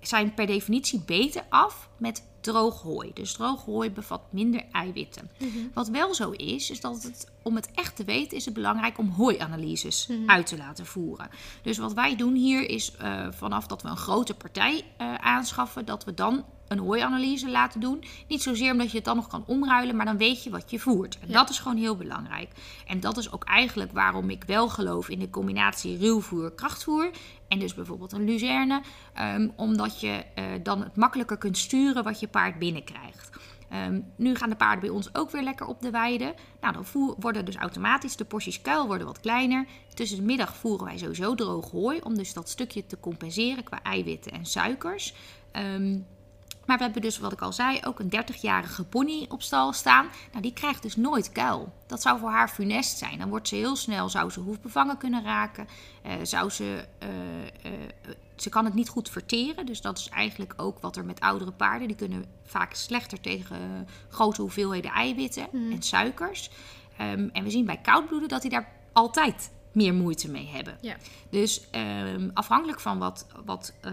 S1: zijn per definitie beter af met droog hooi. Dus droog hooi bevat minder eiwitten. Wat wel zo is, is dat het, om het echt te weten, is het belangrijk om hooianalyses uit te laten voeren. Dus wat wij doen hier is eh, vanaf dat we een grote partij eh, aanschaffen, dat we dan een hooianalyse laten doen. Niet zozeer omdat je het dan nog kan omruilen, maar dan weet je wat je voert. En
S2: Ja.
S1: dat is gewoon heel belangrijk. En dat is ook eigenlijk waarom ik wel geloof in de combinatie ruwvoer, krachtvoer. En dus bijvoorbeeld een luzerne. ehm, omdat je eh, dan het makkelijker kunt sturen wat je paard binnenkrijgt. Ehm, nu gaan de paarden bij ons ook weer lekker op de weide. Nou, dan voer- worden dus automatisch de porties kuil worden wat kleiner. Tussen de middag voeren wij sowieso droog hooi. Om dus dat stukje te compenseren qua eiwitten en suikers. Ehm, maar we hebben dus, wat ik al zei, ook een 30-jarige pony op stal staan. Nou, die krijgt dus nooit kuil. Dat zou voor haar funest zijn. Dan wordt ze heel snel, zou ze hoefbevangen kunnen raken. Eh, zou ze, eh, eh, ze kan het niet goed verteren. Dus dat is eigenlijk ook wat er met oudere paarden. Die kunnen vaak slechter tegen grote hoeveelheden eiwitten en suikers. Ehm, en we zien bij koudbloeden dat die daar altijd meer moeite mee hebben.
S2: Ja.
S1: Dus ehm, afhankelijk van wat, wat, eh,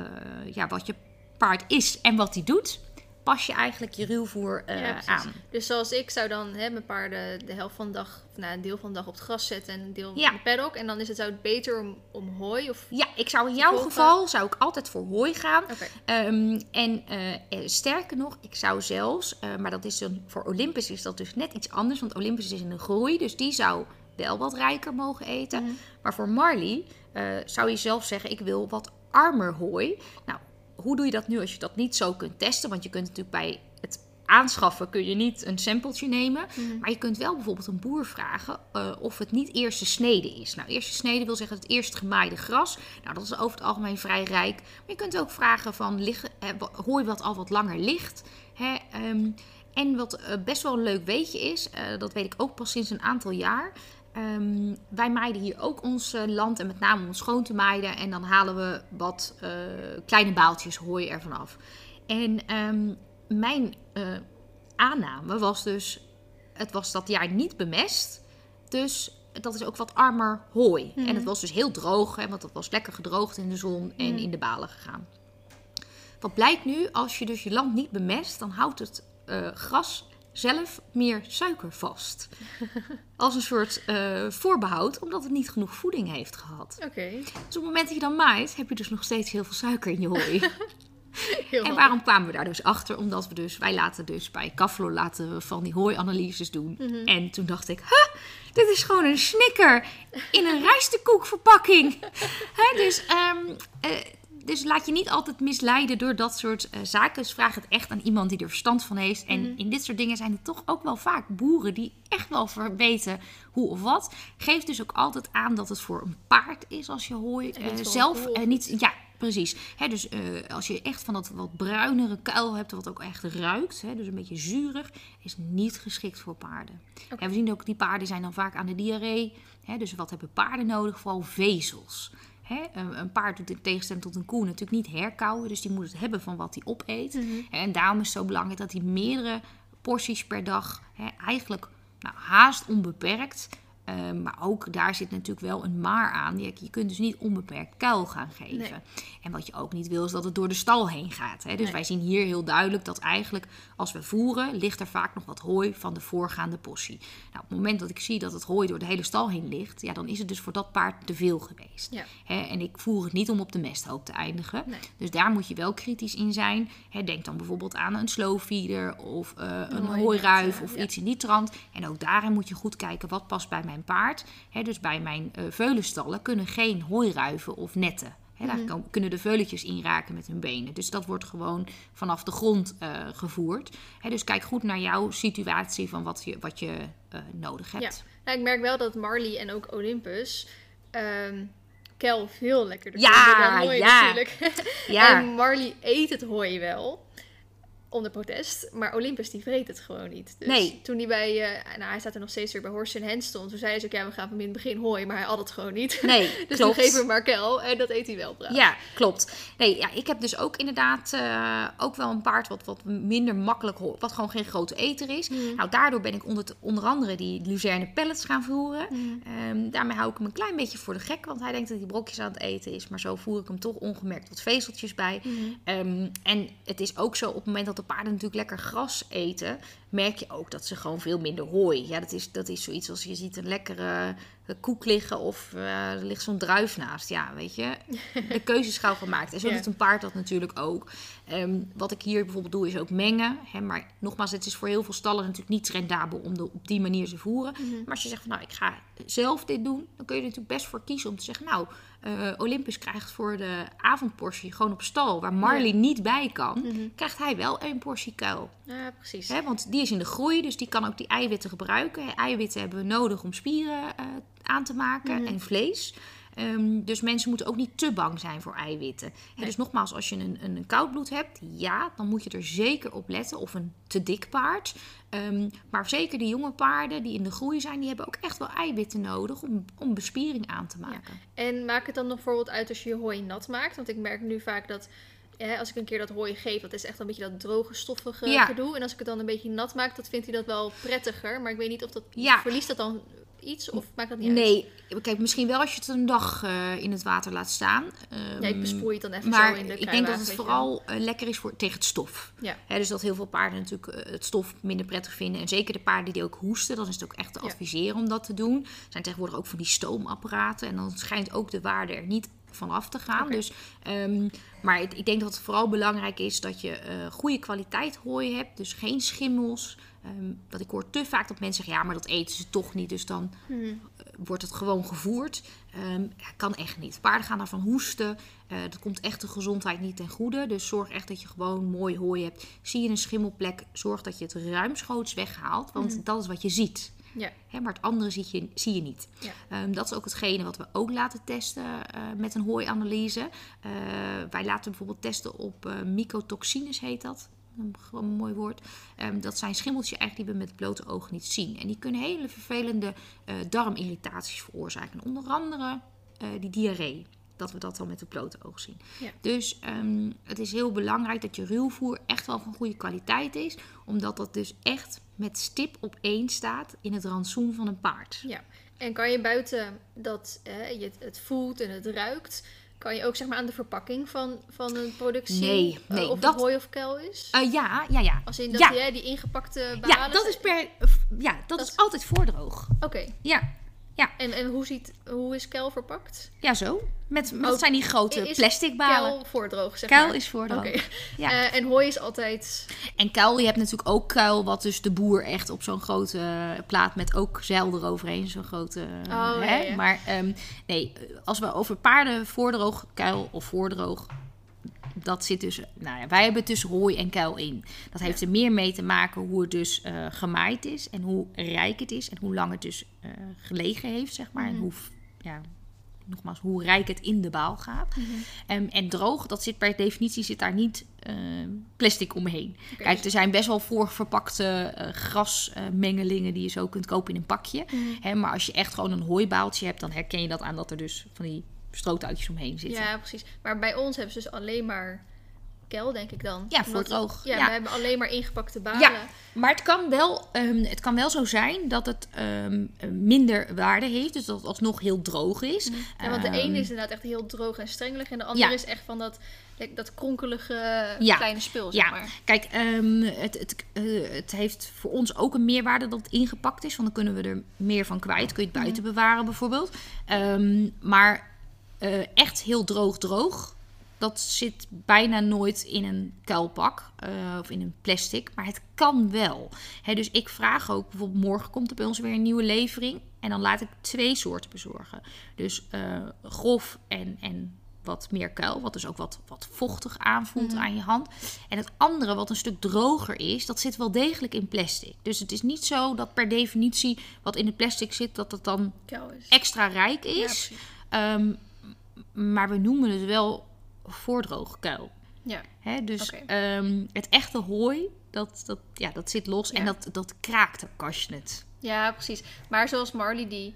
S1: ja, wat je paard is en wat hij doet, pas je eigenlijk je ruwvoer
S2: Ja, precies.
S1: aan.
S2: Dus zoals ik zou dan hè, mijn paarden de helft van de dag, of nou, een deel van de dag op het gras zetten en een deel
S1: Ja.
S2: in de paddock. En dan is het zou het beter om, om hooi of...
S1: Ja, ik zou in jouw
S2: Volgen.
S1: geval zou ik altijd voor hooi gaan.
S2: Oké.
S1: Ehm, en eh, eh, sterker nog, ik zou zelfs, maar dat is dan voor Olympus is dat dus net iets anders, want Olympus is in de groei, dus die zou wel wat rijker mogen eten.
S2: Mhm.
S1: Maar voor Marley zou je zelf zeggen, ik wil wat armer hooi. Nou, hoe doe je dat nu als je dat niet zo kunt testen? Want je kunt natuurlijk bij het aanschaffen kun je niet een sampletje nemen.
S2: Mhm.
S1: Maar je kunt wel bijvoorbeeld een boer vragen eh, of het niet eerste snede is. Nou, eerste snede wil zeggen het eerst gemaaide gras. Nou, dat is over het algemeen vrij rijk. Maar je kunt ook vragen van liggen, eh, hooi wat al wat langer ligt. Hè, ehm, en wat eh, best wel een leuk weetje is, eh, dat weet ik ook pas sinds een aantal jaar. Ehm, wij maaiden hier ook ons eh, land en met name om schoon te maaien. En dan halen we wat eh, kleine baaltjes hooi ervan af. En ehm, mijn eh, aanname was dus, het was dat jaar niet bemest. Dus dat is ook wat armer hooi. En het was dus heel droog, hè, want het was lekker gedroogd in de zon en in de balen gegaan. Wat blijkt nu, als je dus je land niet bemest, dan houdt het gras zelf meer suiker vast. (laughs) Als een soort eh, voorbehoud, omdat het niet genoeg voeding heeft gehad.
S2: Oké.
S1: Dus op het moment dat je dan maait, heb je dus nog steeds heel veel suiker in je hooi. (laughs)
S2: Heel
S1: En waarom kwamen we daar dus achter? Omdat we dus, wij laten dus bij Kaflo laten we van die hooianalyses doen.
S2: Mhm.
S1: En toen dacht ik, huh, dit is gewoon een snicker in een (laughs) rijstekoekverpakking. Hè, dus, eh, dus laat je niet altijd misleiden door dat soort eh, zaken. Dus vraag het echt aan iemand die er verstand van heeft. En
S2: Mhm.
S1: in dit soort dingen zijn er toch ook wel vaak boeren die echt wel weten hoe of wat. Geef dus ook altijd aan dat het voor een paard is als je hooi eh, zelf en niet. Ja, precies. Hè, dus eh, als je echt van dat wat bruinere kuil hebt, wat ook echt ruikt, hè, dus een beetje zuurig, is niet geschikt voor paarden. En we zien ook die paarden zijn dan vaak aan de diarree. Hè, dus wat hebben paarden nodig? Vooral vezels. Hè, een, een paard doet in tegenstelling tot een koe natuurlijk niet herkauwen, dus die moet het hebben van wat hij opeet. En daarom is het zo belangrijk dat hij meerdere porties per dag hè, eigenlijk Nou, haast onbeperkt. Ehm, maar ook daar zit natuurlijk wel een maar aan. Je, je kunt dus niet onbeperkt kuil gaan geven.
S2: Nee.
S1: En wat je ook niet wil, is dat het door de stal heen gaat. Hè? Dus
S2: Nee.
S1: wij zien hier heel duidelijk dat eigenlijk als we voeren, ligt er vaak nog wat hooi van de voorgaande possie. Nou, op het moment dat ik zie dat het hooi door de hele stal heen ligt, ja, dan is het dus voor dat paard te veel geweest.
S2: Ja.
S1: Hè? En ik voer het niet om op de mesthoop te eindigen.
S2: Nee.
S1: Dus daar moet je wel kritisch in zijn. Hè, denk dan bijvoorbeeld aan een slow feeder of eh, een hooiruif of
S2: ja.
S1: iets in die trant. En ook daarin moet je goed kijken wat past bij mijn paard. Hè, dus bij mijn eh, veulenstallen kunnen geen hooiruiven of netten. Hè, daar
S2: Mhm.
S1: kunnen de veuletjes inraken met hun benen. Dus dat wordt gewoon vanaf de grond eh, gevoerd. Hè, dus kijk goed naar jouw situatie van wat je, wat je eh, nodig hebt.
S2: Ja. Nou, ik merk wel dat Marley en ook Olympus ehm kel veel lekkerder
S1: Ja,
S2: vinden dan hooi
S1: ja.
S2: natuurlijk. (laughs)
S1: Ja.
S2: En Marley eet het hooi wel. Onder protest. Maar Olympus die vreet het gewoon niet. Dus
S1: Nee.
S2: toen hij bij... eh, nou, hij staat er nog steeds weer bij Horse in Hand stond. Toen zei ze ook, ja, we gaan hem in het begin hooi. Maar hij had het gewoon niet.
S1: Nee, (laughs)
S2: dus
S1: klopt.
S2: we hem maar kel. En dat eet hij wel braaf.
S1: Ja, klopt. Nee, ja, ik heb dus ook inderdaad eh, ook wel een paard wat, wat minder makkelijk. Wat gewoon geen grote eter is.
S2: Mhm.
S1: Nou, daardoor ben ik onder, onder andere die Luzerne pellets gaan voeren.
S2: Mhm.
S1: Ehm, daarmee hou ik hem een klein beetje voor de gek. Want hij denkt dat hij brokjes aan het eten is. Maar zo voer ik hem toch ongemerkt wat vezeltjes bij.
S2: Mhm.
S1: Ehm, en het is ook zo, op het moment dat de paarden natuurlijk lekker gras eten, merk je ook dat ze gewoon veel minder hooi. Ja, dat is, dat is zoiets als je ziet een lekkere eh, koek liggen of eh, er ligt zo'n druif naast. Ja, weet je, (laughs) de keuze is gauw gemaakt. En zo doet een paard dat natuurlijk ook. Ehm, wat ik hier bijvoorbeeld doe, is ook mengen. Hè, maar nogmaals, het is voor heel veel stallen natuurlijk niet rendabel om de, op die manier te voeren.
S2: Mhm.
S1: Maar als je zegt van nou, ik ga zelf dit doen, dan kun je er natuurlijk best voor kiezen om te zeggen, nou, eh, Olympus krijgt voor de avondportie gewoon op stal, waar Marley niet bij kan,
S2: Mhm.
S1: krijgt hij wel één portie kuil.
S2: Ja, precies.
S1: Hè, want die is in de groei, dus die kan ook die eiwitten gebruiken. Eiwitten hebben we nodig om spieren eh, aan te maken
S2: Mhm.
S1: en vlees. Ehm, dus mensen moeten ook niet te bang zijn voor eiwitten. Dus nogmaals, als je een, een, een koudbloed hebt, ja, dan moet je er zeker op letten. Of een te dik paard. Ehm, maar zeker de jonge paarden die in de groei zijn, die hebben ook echt wel eiwitten nodig om, om bespiering aan te maken.
S2: En maak het dan nog bijvoorbeeld uit als je je hooi nat maakt? Want ik merk nu vaak dat als ik een keer dat hooi geef, dat is echt een beetje dat droge, stoffige
S1: Ja.
S2: gedoe. En als ik het dan een beetje nat maak, dat vindt hij dat wel prettiger. Maar ik weet niet of dat
S1: Ja.
S2: verliest dat dan iets of maakt dat niet uit?
S1: Nee, kijk, misschien wel als je het een dag eh, in het water laat staan. Ehm,
S2: Ja, ik het dan even
S1: maar
S2: zo in de
S1: ik denk dat het vooral eh, lekker is voor, tegen het stof.
S2: Ja.
S1: Hè, dus dat heel veel paarden natuurlijk eh, het stof minder prettig vinden. En zeker de paarden die ook hoesten, dan is het ook echt te adviseren om dat te doen. Er zijn tegenwoordig ook van die stoomapparaten. En dan schijnt ook de waarde er niet van af te gaan. Dus, ehm, maar ik, ik denk dat het vooral belangrijk is dat je goede kwaliteit hooi hebt. Dus geen schimmels. Ehm dat ik hoor te vaak dat mensen zeggen, ja, maar dat eten ze toch niet. Dus dan
S2: Hmm.
S1: eh, wordt het gewoon gevoerd. Ehm, kan echt niet. Paarden gaan daarvan hoesten. Eh, dat komt echt de gezondheid niet ten goede. Dus zorg echt dat je gewoon mooi hooi hebt. Zie je een schimmelplek, zorg dat je het ruimschoots weghaalt. Want
S2: Mhm.
S1: dat is wat je ziet.
S2: Ja.
S1: Hè, maar het andere zie je, zie je niet.
S2: Ja.
S1: Ehm, dat is ook hetgene wat we ook laten testen eh, met een hooianalyse. Eh, wij laten bijvoorbeeld testen op mycotoxines, heet dat. Een, mooi woord. Ehm, dat zijn schimmeltjes eigenlijk die we met blote ogen niet zien. En die kunnen hele vervelende eh, darmirritaties veroorzaken. Onder andere eh, die diarree. Dat we dat dan met de blote oog zien.
S2: Ja.
S1: Dus ehm, het is heel belangrijk dat je ruwvoer echt wel van goede kwaliteit is. Omdat dat dus echt met stip op één staat in het rantsoen van een paard.
S2: Ja. En kan je buiten dat eh, je het, het voelt en het ruikt, kan je ook zeg maar aan de verpakking van, van een product zien
S1: Nee,
S2: eh,
S1: nee,
S2: of
S1: dat-
S2: het hooi of kuil is?
S1: Eh, ja, ja, ja.
S2: Als in dat
S1: ja.
S2: die, hè, die ingepakte balen...
S1: Ja, dat is per. Ja, dat,
S2: Dat
S1: is
S2: is-
S1: altijd voordroog.
S2: Oké.
S1: Ja,
S2: En, en hoe, ziet, hoe is kuil verpakt?
S1: ja zo. Met, met dat zijn die grote plastic balen.
S2: Kuil voordroog, zeg
S1: Kuil
S2: maar.
S1: is voordroog.
S2: Oké. (laughs)
S1: Ja.
S2: Eh, en hooi is altijd...
S1: En kuil, je hebt natuurlijk ook kuil, wat dus de boer echt op zo'n grote plaat met ook zeil eroverheen. Zo'n grote.
S2: Oh,
S1: hè?
S2: ja, ja.
S1: Maar ehm, nee, als we over paarden voordroog, kuil of voordroog. Dat zit dus, nou ja, wij hebben tussen hooi en kuil in. Dat heeft er meer mee te maken hoe het dus eh, gemaaid is en hoe rijk het is en hoe lang het dus eh, gelegen heeft, zeg maar. En
S2: Mhm.
S1: hoe, ja, nogmaals, hoe rijk het in de baal gaat. Ehm, en droog, dat zit per definitie zit daar niet eh, plastic omheen. Kijk,
S2: dus-
S1: er zijn best wel voorverpakte eh grasmengelingen die je zo kunt kopen in een pakje.
S2: Mhm.
S1: Hè, maar als je echt gewoon een hooibaaltje hebt, dan herken je dat aan dat er dus van die strootuitjes omheen zitten.
S2: Ja, precies. Maar bij ons hebben ze dus alleen maar kel, denk ik dan.
S1: Ja, voor
S2: Omdat-
S1: droog.
S2: Ja,
S1: Ja.
S2: we hebben alleen maar ingepakte balen.
S1: Ja, maar het kan, wel, ehm, het kan wel zo zijn dat het ehm, minder waarde heeft. Dus dat het alsnog heel droog is.
S2: Ja, want de
S1: Ehm,
S2: ene is inderdaad echt heel droog en strengelig. En de andere
S1: Ja.
S2: is echt van dat, dat kronkelige
S1: Ja.
S2: kleine spul, zeg
S1: Ja,
S2: maar.
S1: kijk, het, het, eh, het heeft voor ons ook een meerwaarde dat het ingepakt is. Want dan kunnen we er meer van kwijt. Kun je het buiten bewaren bijvoorbeeld. Maar eh, echt heel droog droog. Dat zit bijna nooit in een kuilpak eh, of in een plastic. Maar het kan wel. Hè, dus ik vraag ook, bijvoorbeeld morgen komt er bij ons weer een nieuwe levering. En dan laat ik twee soorten bezorgen. Dus eh, grof en, en wat meer kuil. Wat dus ook wat, wat vochtig aanvoelt aan je hand. En het andere, wat een stuk droger is, dat zit wel degelijk in plastic. Dus het is niet zo dat per definitie wat in het plastic zit, dat het dan extra rijk is. Maar we noemen het wel voordroge kuil.
S2: Ja.
S1: Hè? Dus ehm, het echte hooi, dat, dat, ja, dat zit los en dat, dat kraakt ook als je het...
S2: ja, precies. Maar zoals Marley, die,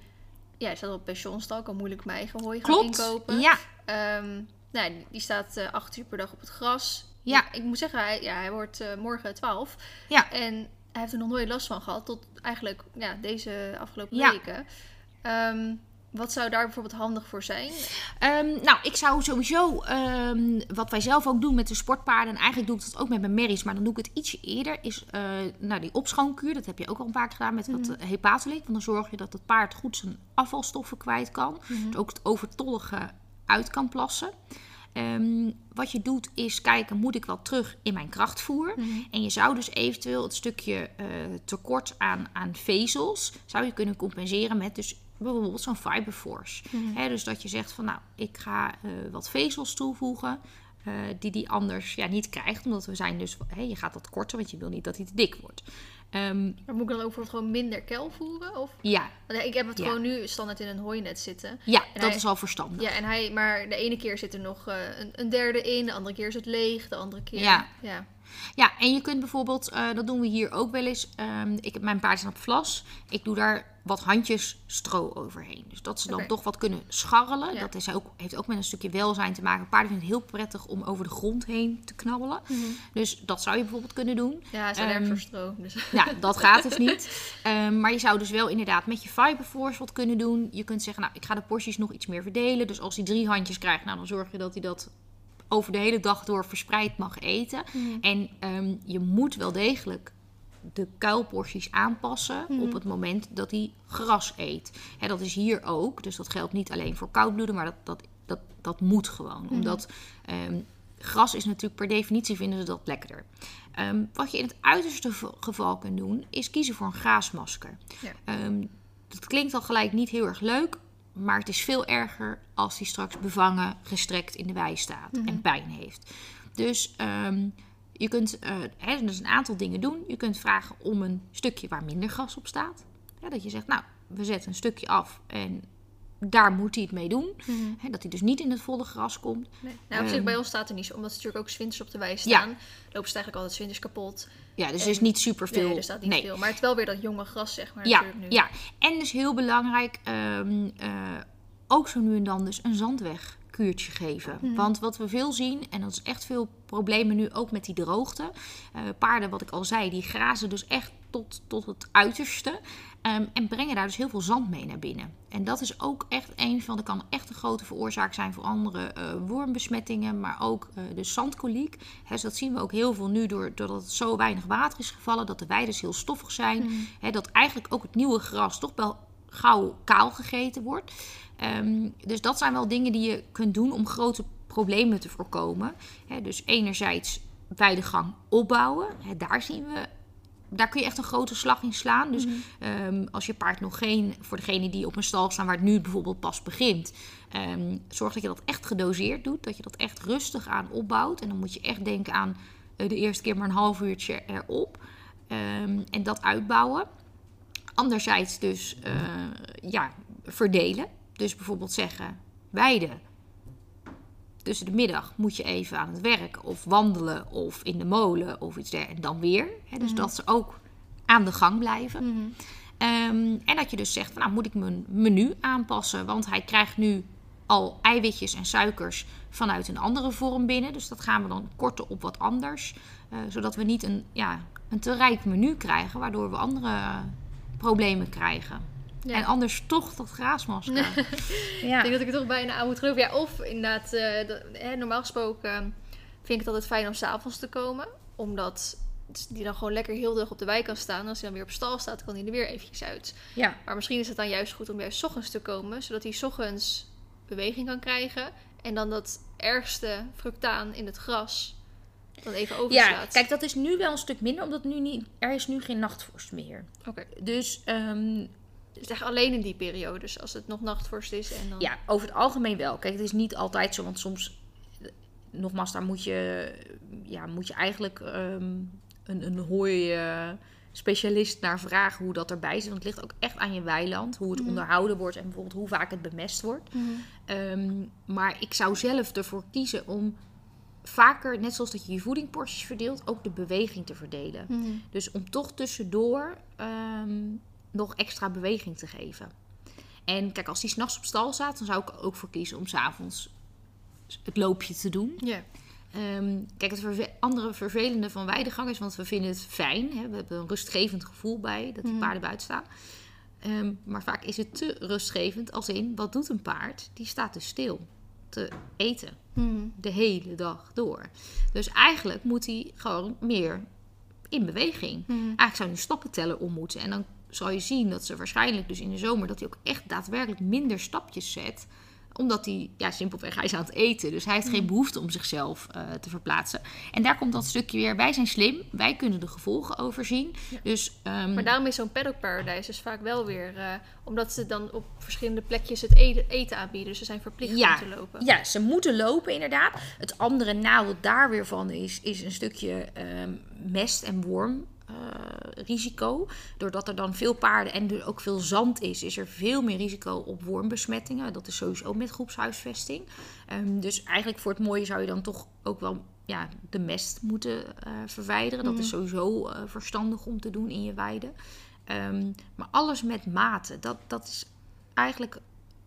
S2: ja, staat op pensioenstal, kan moeilijk mijn eigen hooi gaan
S1: Klopt.
S2: inkopen.
S1: Ja,
S2: Ehm, nou, die- staat eh acht uur per dag op het gras.
S1: Ja.
S2: Ik, ik moet zeggen, hij, ja, hij wordt eh, morgen 12.
S1: ja.
S2: En hij heeft er nog nooit last van gehad. Tot eigenlijk ja, deze afgelopen
S1: Ja.
S2: weken. Ehm, wat zou daar bijvoorbeeld handig voor zijn?
S1: Ehm, nou, ik zou sowieso, ehm, wat wij zelf ook doen met de sportpaarden, en eigenlijk doe ik dat ook met mijn merries, maar dan doe ik het ietsje eerder, is eh, nou, die opschoonkuur. Dat heb je ook al een paar keer gedaan met wat
S2: Mhm.
S1: mm hepatolik. Want dan zorg je dat het paard goed zijn afvalstoffen kwijt kan. Dus ook het overtollige uit kan plassen. Ehm, wat je doet is kijken, moet ik wel terug in mijn krachtvoer?
S2: Mhm.
S1: En je zou dus eventueel het stukje eh, tekort aan, aan vezels, zou je kunnen compenseren met dus bijvoorbeeld zo'n fiberforce. Hè, dus dat je zegt van nou, ik ga eh, wat vezels toevoegen. eh, die die anders ja, niet krijgt. Omdat we zijn dus, hè, je gaat dat korten, want je wil niet dat hij te dik wordt. Ehm,
S2: Maar moet ik dan ook bijvoorbeeld gewoon minder kel voeren? Of?
S1: ja,
S2: Want ik heb het
S1: Ja.
S2: gewoon nu standaard in een hooinet zitten.
S1: ja
S2: En
S1: dat
S2: hij-
S1: is al verstandig.
S2: Ja, en hij, maar de ene keer zit er nog eh, een, een derde in, de andere keer is het leeg, de andere keer.
S1: Ja.
S2: ja.
S1: Ja, en je kunt bijvoorbeeld, eh, dat doen we hier ook wel eens. ehm, ik heb mijn paard op vlas. Ik doe daar wat handjes stro overheen. Dus dat ze dan toch wat kunnen scharrelen.
S2: Ja.
S1: Dat is ook, heeft ook met een stukje welzijn te maken. Paarden vinden het heel prettig om over de grond heen te knabbelen. Dus dat zou je bijvoorbeeld kunnen doen.
S2: Ja, is allergisch
S1: Ehm,
S2: voor stroom. Dus.
S1: Ja, dat gaat dus (laughs) niet. Ehm, maar je zou dus wel inderdaad met je fiberforce wat kunnen doen. Je kunt zeggen, nou, ik ga de porties nog iets meer verdelen. Dus als hij drie handjes krijgt, nou, dan zorg je dat hij dat over de hele dag door verspreid mag eten. En ehm, je moet wel degelijk de kuilporties aanpassen op het moment dat hij gras eet. Hè, dat is hier ook, dus dat geldt niet alleen voor koudbloeden, maar dat, dat, dat, dat moet gewoon. Omdat ehm, gras is natuurlijk per definitie vinden ze dat lekkerder. Ehm, wat je in het uiterste geval kunt doen, is kiezen voor een graasmasker.
S2: Ja.
S1: Ehm, dat klinkt al gelijk niet heel erg leuk, maar het is veel erger als hij straks bevangen, gestrekt in de wei staat en pijn heeft. Dus je kunt eh, hè, dus een aantal dingen doen. Je kunt vragen om een stukje waar minder gras op staat. Ja, dat je zegt, nou, we zetten een stukje af en daar moet hij het mee doen. Hè, dat hij dus niet in het volle gras komt.
S2: Nee. Nou, op zich
S1: Ehm,
S2: bij ons staat er niet zo, omdat ze natuurlijk ook zwinters op de wei
S1: Ja.
S2: staan. Lopen ze eigenlijk altijd zwinters kapot.
S1: Ja, dus er is niet super veel.
S2: Nee, er staat niet veel. Maar het is wel weer dat jonge gras, zeg maar,
S1: Ja,
S2: nu.
S1: ja, en dus heel belangrijk, ehm, eh, ook zo nu en dan dus een zandwegkuurtje geven.
S2: Mhm.
S1: Want wat we veel zien, en dat is echt veel problemen nu ook met die droogte. eh, paarden, wat ik al zei, die grazen dus echt tot, tot het uiterste. ehm, en brengen daar dus heel veel zand mee naar binnen. En dat is ook echt een van, dat kan echt een grote veroorzaak zijn voor andere eh, wormbesmettingen, maar ook eh de zandkoliek. Dus dat zien we ook heel veel nu door, doordat het zo weinig water is gevallen, dat de weiden heel stoffig zijn. Hè, dat eigenlijk ook het nieuwe gras toch wel gauw kaal gegeten wordt. Ehm, dus dat zijn wel dingen die je kunt doen om grote problemen te voorkomen. Dus enerzijds weidegang opbouwen. Hè, daar zien we daar kun je echt een grote slag in slaan. Dus ehm, als je paard nog geen, voor degene die op een stal staan waar het nu bijvoorbeeld pas begint, ehm, zorg dat je dat echt gedoseerd doet. Dat je dat echt rustig aan opbouwt. En dan moet je echt denken aan eh, de eerste keer maar een half uurtje erop. En dat uitbouwen. Anderzijds dus eh, ja, verdelen. Dus bijvoorbeeld zeggen, weiden. Tussen de middag moet je even aan het werk of wandelen of in de molen of iets dergelijks. En dan weer. Hè, dus dat ze ook aan de gang blijven.
S2: Mhm.
S1: Ehm, en dat je dus zegt, van, nou moet ik mijn menu aanpassen. Want hij krijgt nu al eiwitjes en suikers vanuit een andere vorm binnen. Dus dat gaan we dan korten op wat anders. Uh, zodat we niet een, ja, een te rijk menu krijgen, waardoor we andere problemen krijgen. Ja. En anders toch dat graasmasker. (laughs)
S2: ja. Ik denk dat ik er toch bijna aan moet geloven. Ja, of inderdaad, uh, normaal gesproken vind ik het altijd fijn om s'avonds te komen. Omdat die dan gewoon lekker heel dag op de wei kan staan. Als hij dan weer op stal staat, kan hij er weer eventjes uit. Ja. Maar misschien is het dan juist goed om juist s ochtends te komen. Zodat hij s ochtends beweging kan krijgen. En dan dat ergste fructaan in het gras dan even overslaat.
S1: Ja, kijk, dat is nu wel een stuk minder, omdat nu niet, er is nu geen nachtvorst meer. Oké. Dus... Um,
S2: echt alleen in die periode, dus als het nog nachtvorst is en dan...
S1: Ja, over het algemeen wel. Kijk, het is niet altijd zo, want soms... Nogmaals, daar moet je, ja, moet je eigenlijk um, een, een hooi... Uh, specialist naar vragen hoe dat erbij zit. Want het ligt ook echt aan je weiland. Hoe het mhm. onderhouden wordt en bijvoorbeeld hoe vaak het bemest wordt. Mhm. Ehm, maar ik zou zelf ervoor kiezen om vaker, net zoals dat je je voedingporties verdeelt, ook de beweging te verdelen. Mhm. Dus om toch tussendoor um, nog extra beweging te geven. En kijk, als die s'nachts op stal staat, dan zou ik er ook voor kiezen om s'avonds het loopje te doen. Ja. Ehm, kijk, het andere vervelende van weidegang is, want we vinden het fijn. Hè? We hebben een rustgevend gevoel bij dat die mhm. paarden buiten staan. Ehm, maar vaak is het te rustgevend als in, wat doet een paard? Die staat dus stil te eten. Mhm. De hele dag door. Dus eigenlijk moet hij gewoon meer in beweging. Mhm. Eigenlijk zou hij stappen tellen om moeten. En dan zal je zien dat ze waarschijnlijk dus in de zomer... dat hij ook echt daadwerkelijk minder stapjes zet omdat hij, ja, simpelweg, hij is aan het eten. Dus hij heeft geen mm. behoefte om zichzelf uh, te verplaatsen. En daar komt dat stukje weer. Wij zijn slim. Wij kunnen de gevolgen overzien. Dus, um...
S2: Maar daarom is zo'n paddock paradise dus vaak wel weer... Uh, omdat ze dan op verschillende plekjes het eten aanbieden. Dus ze zijn verplicht om te lopen.
S1: Ja, ze moeten lopen inderdaad. Het andere nadeel daar weer van is, is een stukje um, mest en worm risico. Doordat er dan veel paarden en er ook veel zand is, is er veel meer risico op wormbesmettingen. Dat is sowieso met groepshuisvesting. Um, dus eigenlijk voor het mooie zou je dan toch ook wel ja, de mest moeten uh, verwijderen. Dat is mhm. sowieso uh, verstandig om te doen in je weide. Um, maar alles met mate, dat, dat is eigenlijk.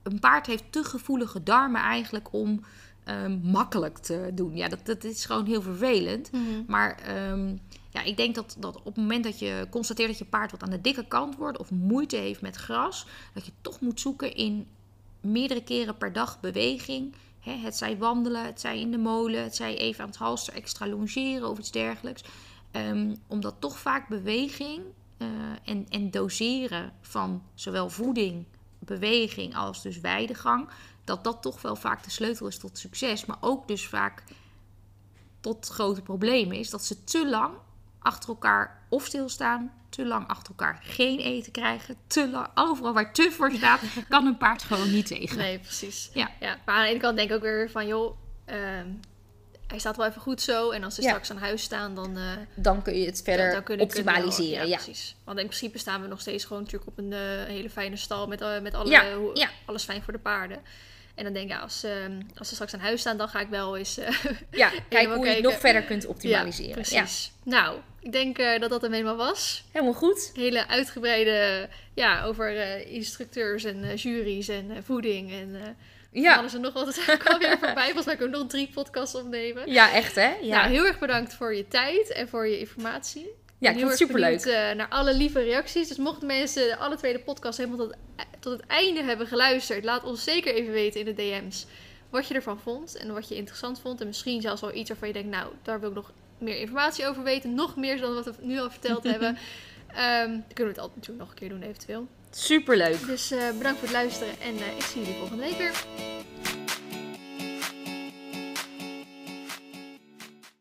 S1: Een paard heeft te gevoelige darmen eigenlijk om um, makkelijk te doen. Ja, dat, dat is gewoon heel vervelend. Mhm. Maar ja, ik denk dat, dat op het moment dat je constateert dat je paard wat aan de dikke kant wordt of moeite heeft met gras, dat je toch moet zoeken in meerdere keren per dag beweging. het zij wandelen, het zij in de molen, het zij even aan het halster extra longeren of iets dergelijks. Um, omdat toch vaak beweging uh, en, en doseren van zowel voeding, beweging als dus weidegang, dat dat toch wel vaak de sleutel is tot succes. Maar ook dus vaak tot grote problemen is dat ze te lang achter elkaar of stilstaan, te lang achter elkaar geen eten krijgen, te lang, overal waar te voor staat, (laughs) kan een paard gewoon niet tegen.
S2: Nee, precies. Ja. ja maar aan de ene kant denk ik ook weer van, joh, ehm, hij staat wel even goed zo. En als ze straks aan huis staan, dan... Uh,
S1: dan kun je het verder optimaliseren. ja,
S2: precies. Want in principe staan we nog steeds gewoon natuurlijk op een uh, hele fijne stal met, uh, met alle, alles fijn voor de paarden. En dan denk ik, als, uh, als ze straks aan huis staan, dan ga ik wel eens. Uh, (laughs)
S1: ja, kijk hoe je het nog verder kunt optimaliseren.
S2: Ja, precies. Nou, ik denk uh, dat dat hem helemaal was.
S1: Helemaal goed.
S2: Hele uitgebreide, ja, over uh, instructeurs en juries en voeding en... Ja. Alles er nog wat. Er (laughs) kwam weer voorbij. Volgens mij kunnen we nog drie podcasts opnemen.
S1: Ja, echt hè? Ja.
S2: Nou, heel erg bedankt voor je tijd en voor je informatie.
S1: Ja, ik vond het superleuk.
S2: Naar alle lieve reacties. Dus mochten mensen alle twee de podcast helemaal tot, tot het einde hebben geluisterd, laat ons zeker even weten in de DM's wat je ervan vond en wat je interessant vond. En misschien zelfs wel iets waarvan je denkt, nou, daar wil ik nog meer informatie over weten. Nog meer dan wat we nu al verteld (laughs) hebben. Um, dan kunnen we het altijd natuurlijk nog een keer doen, eventueel.
S1: Superleuk.
S2: Dus uh, bedankt voor het luisteren en uh, ik zie jullie volgende week weer.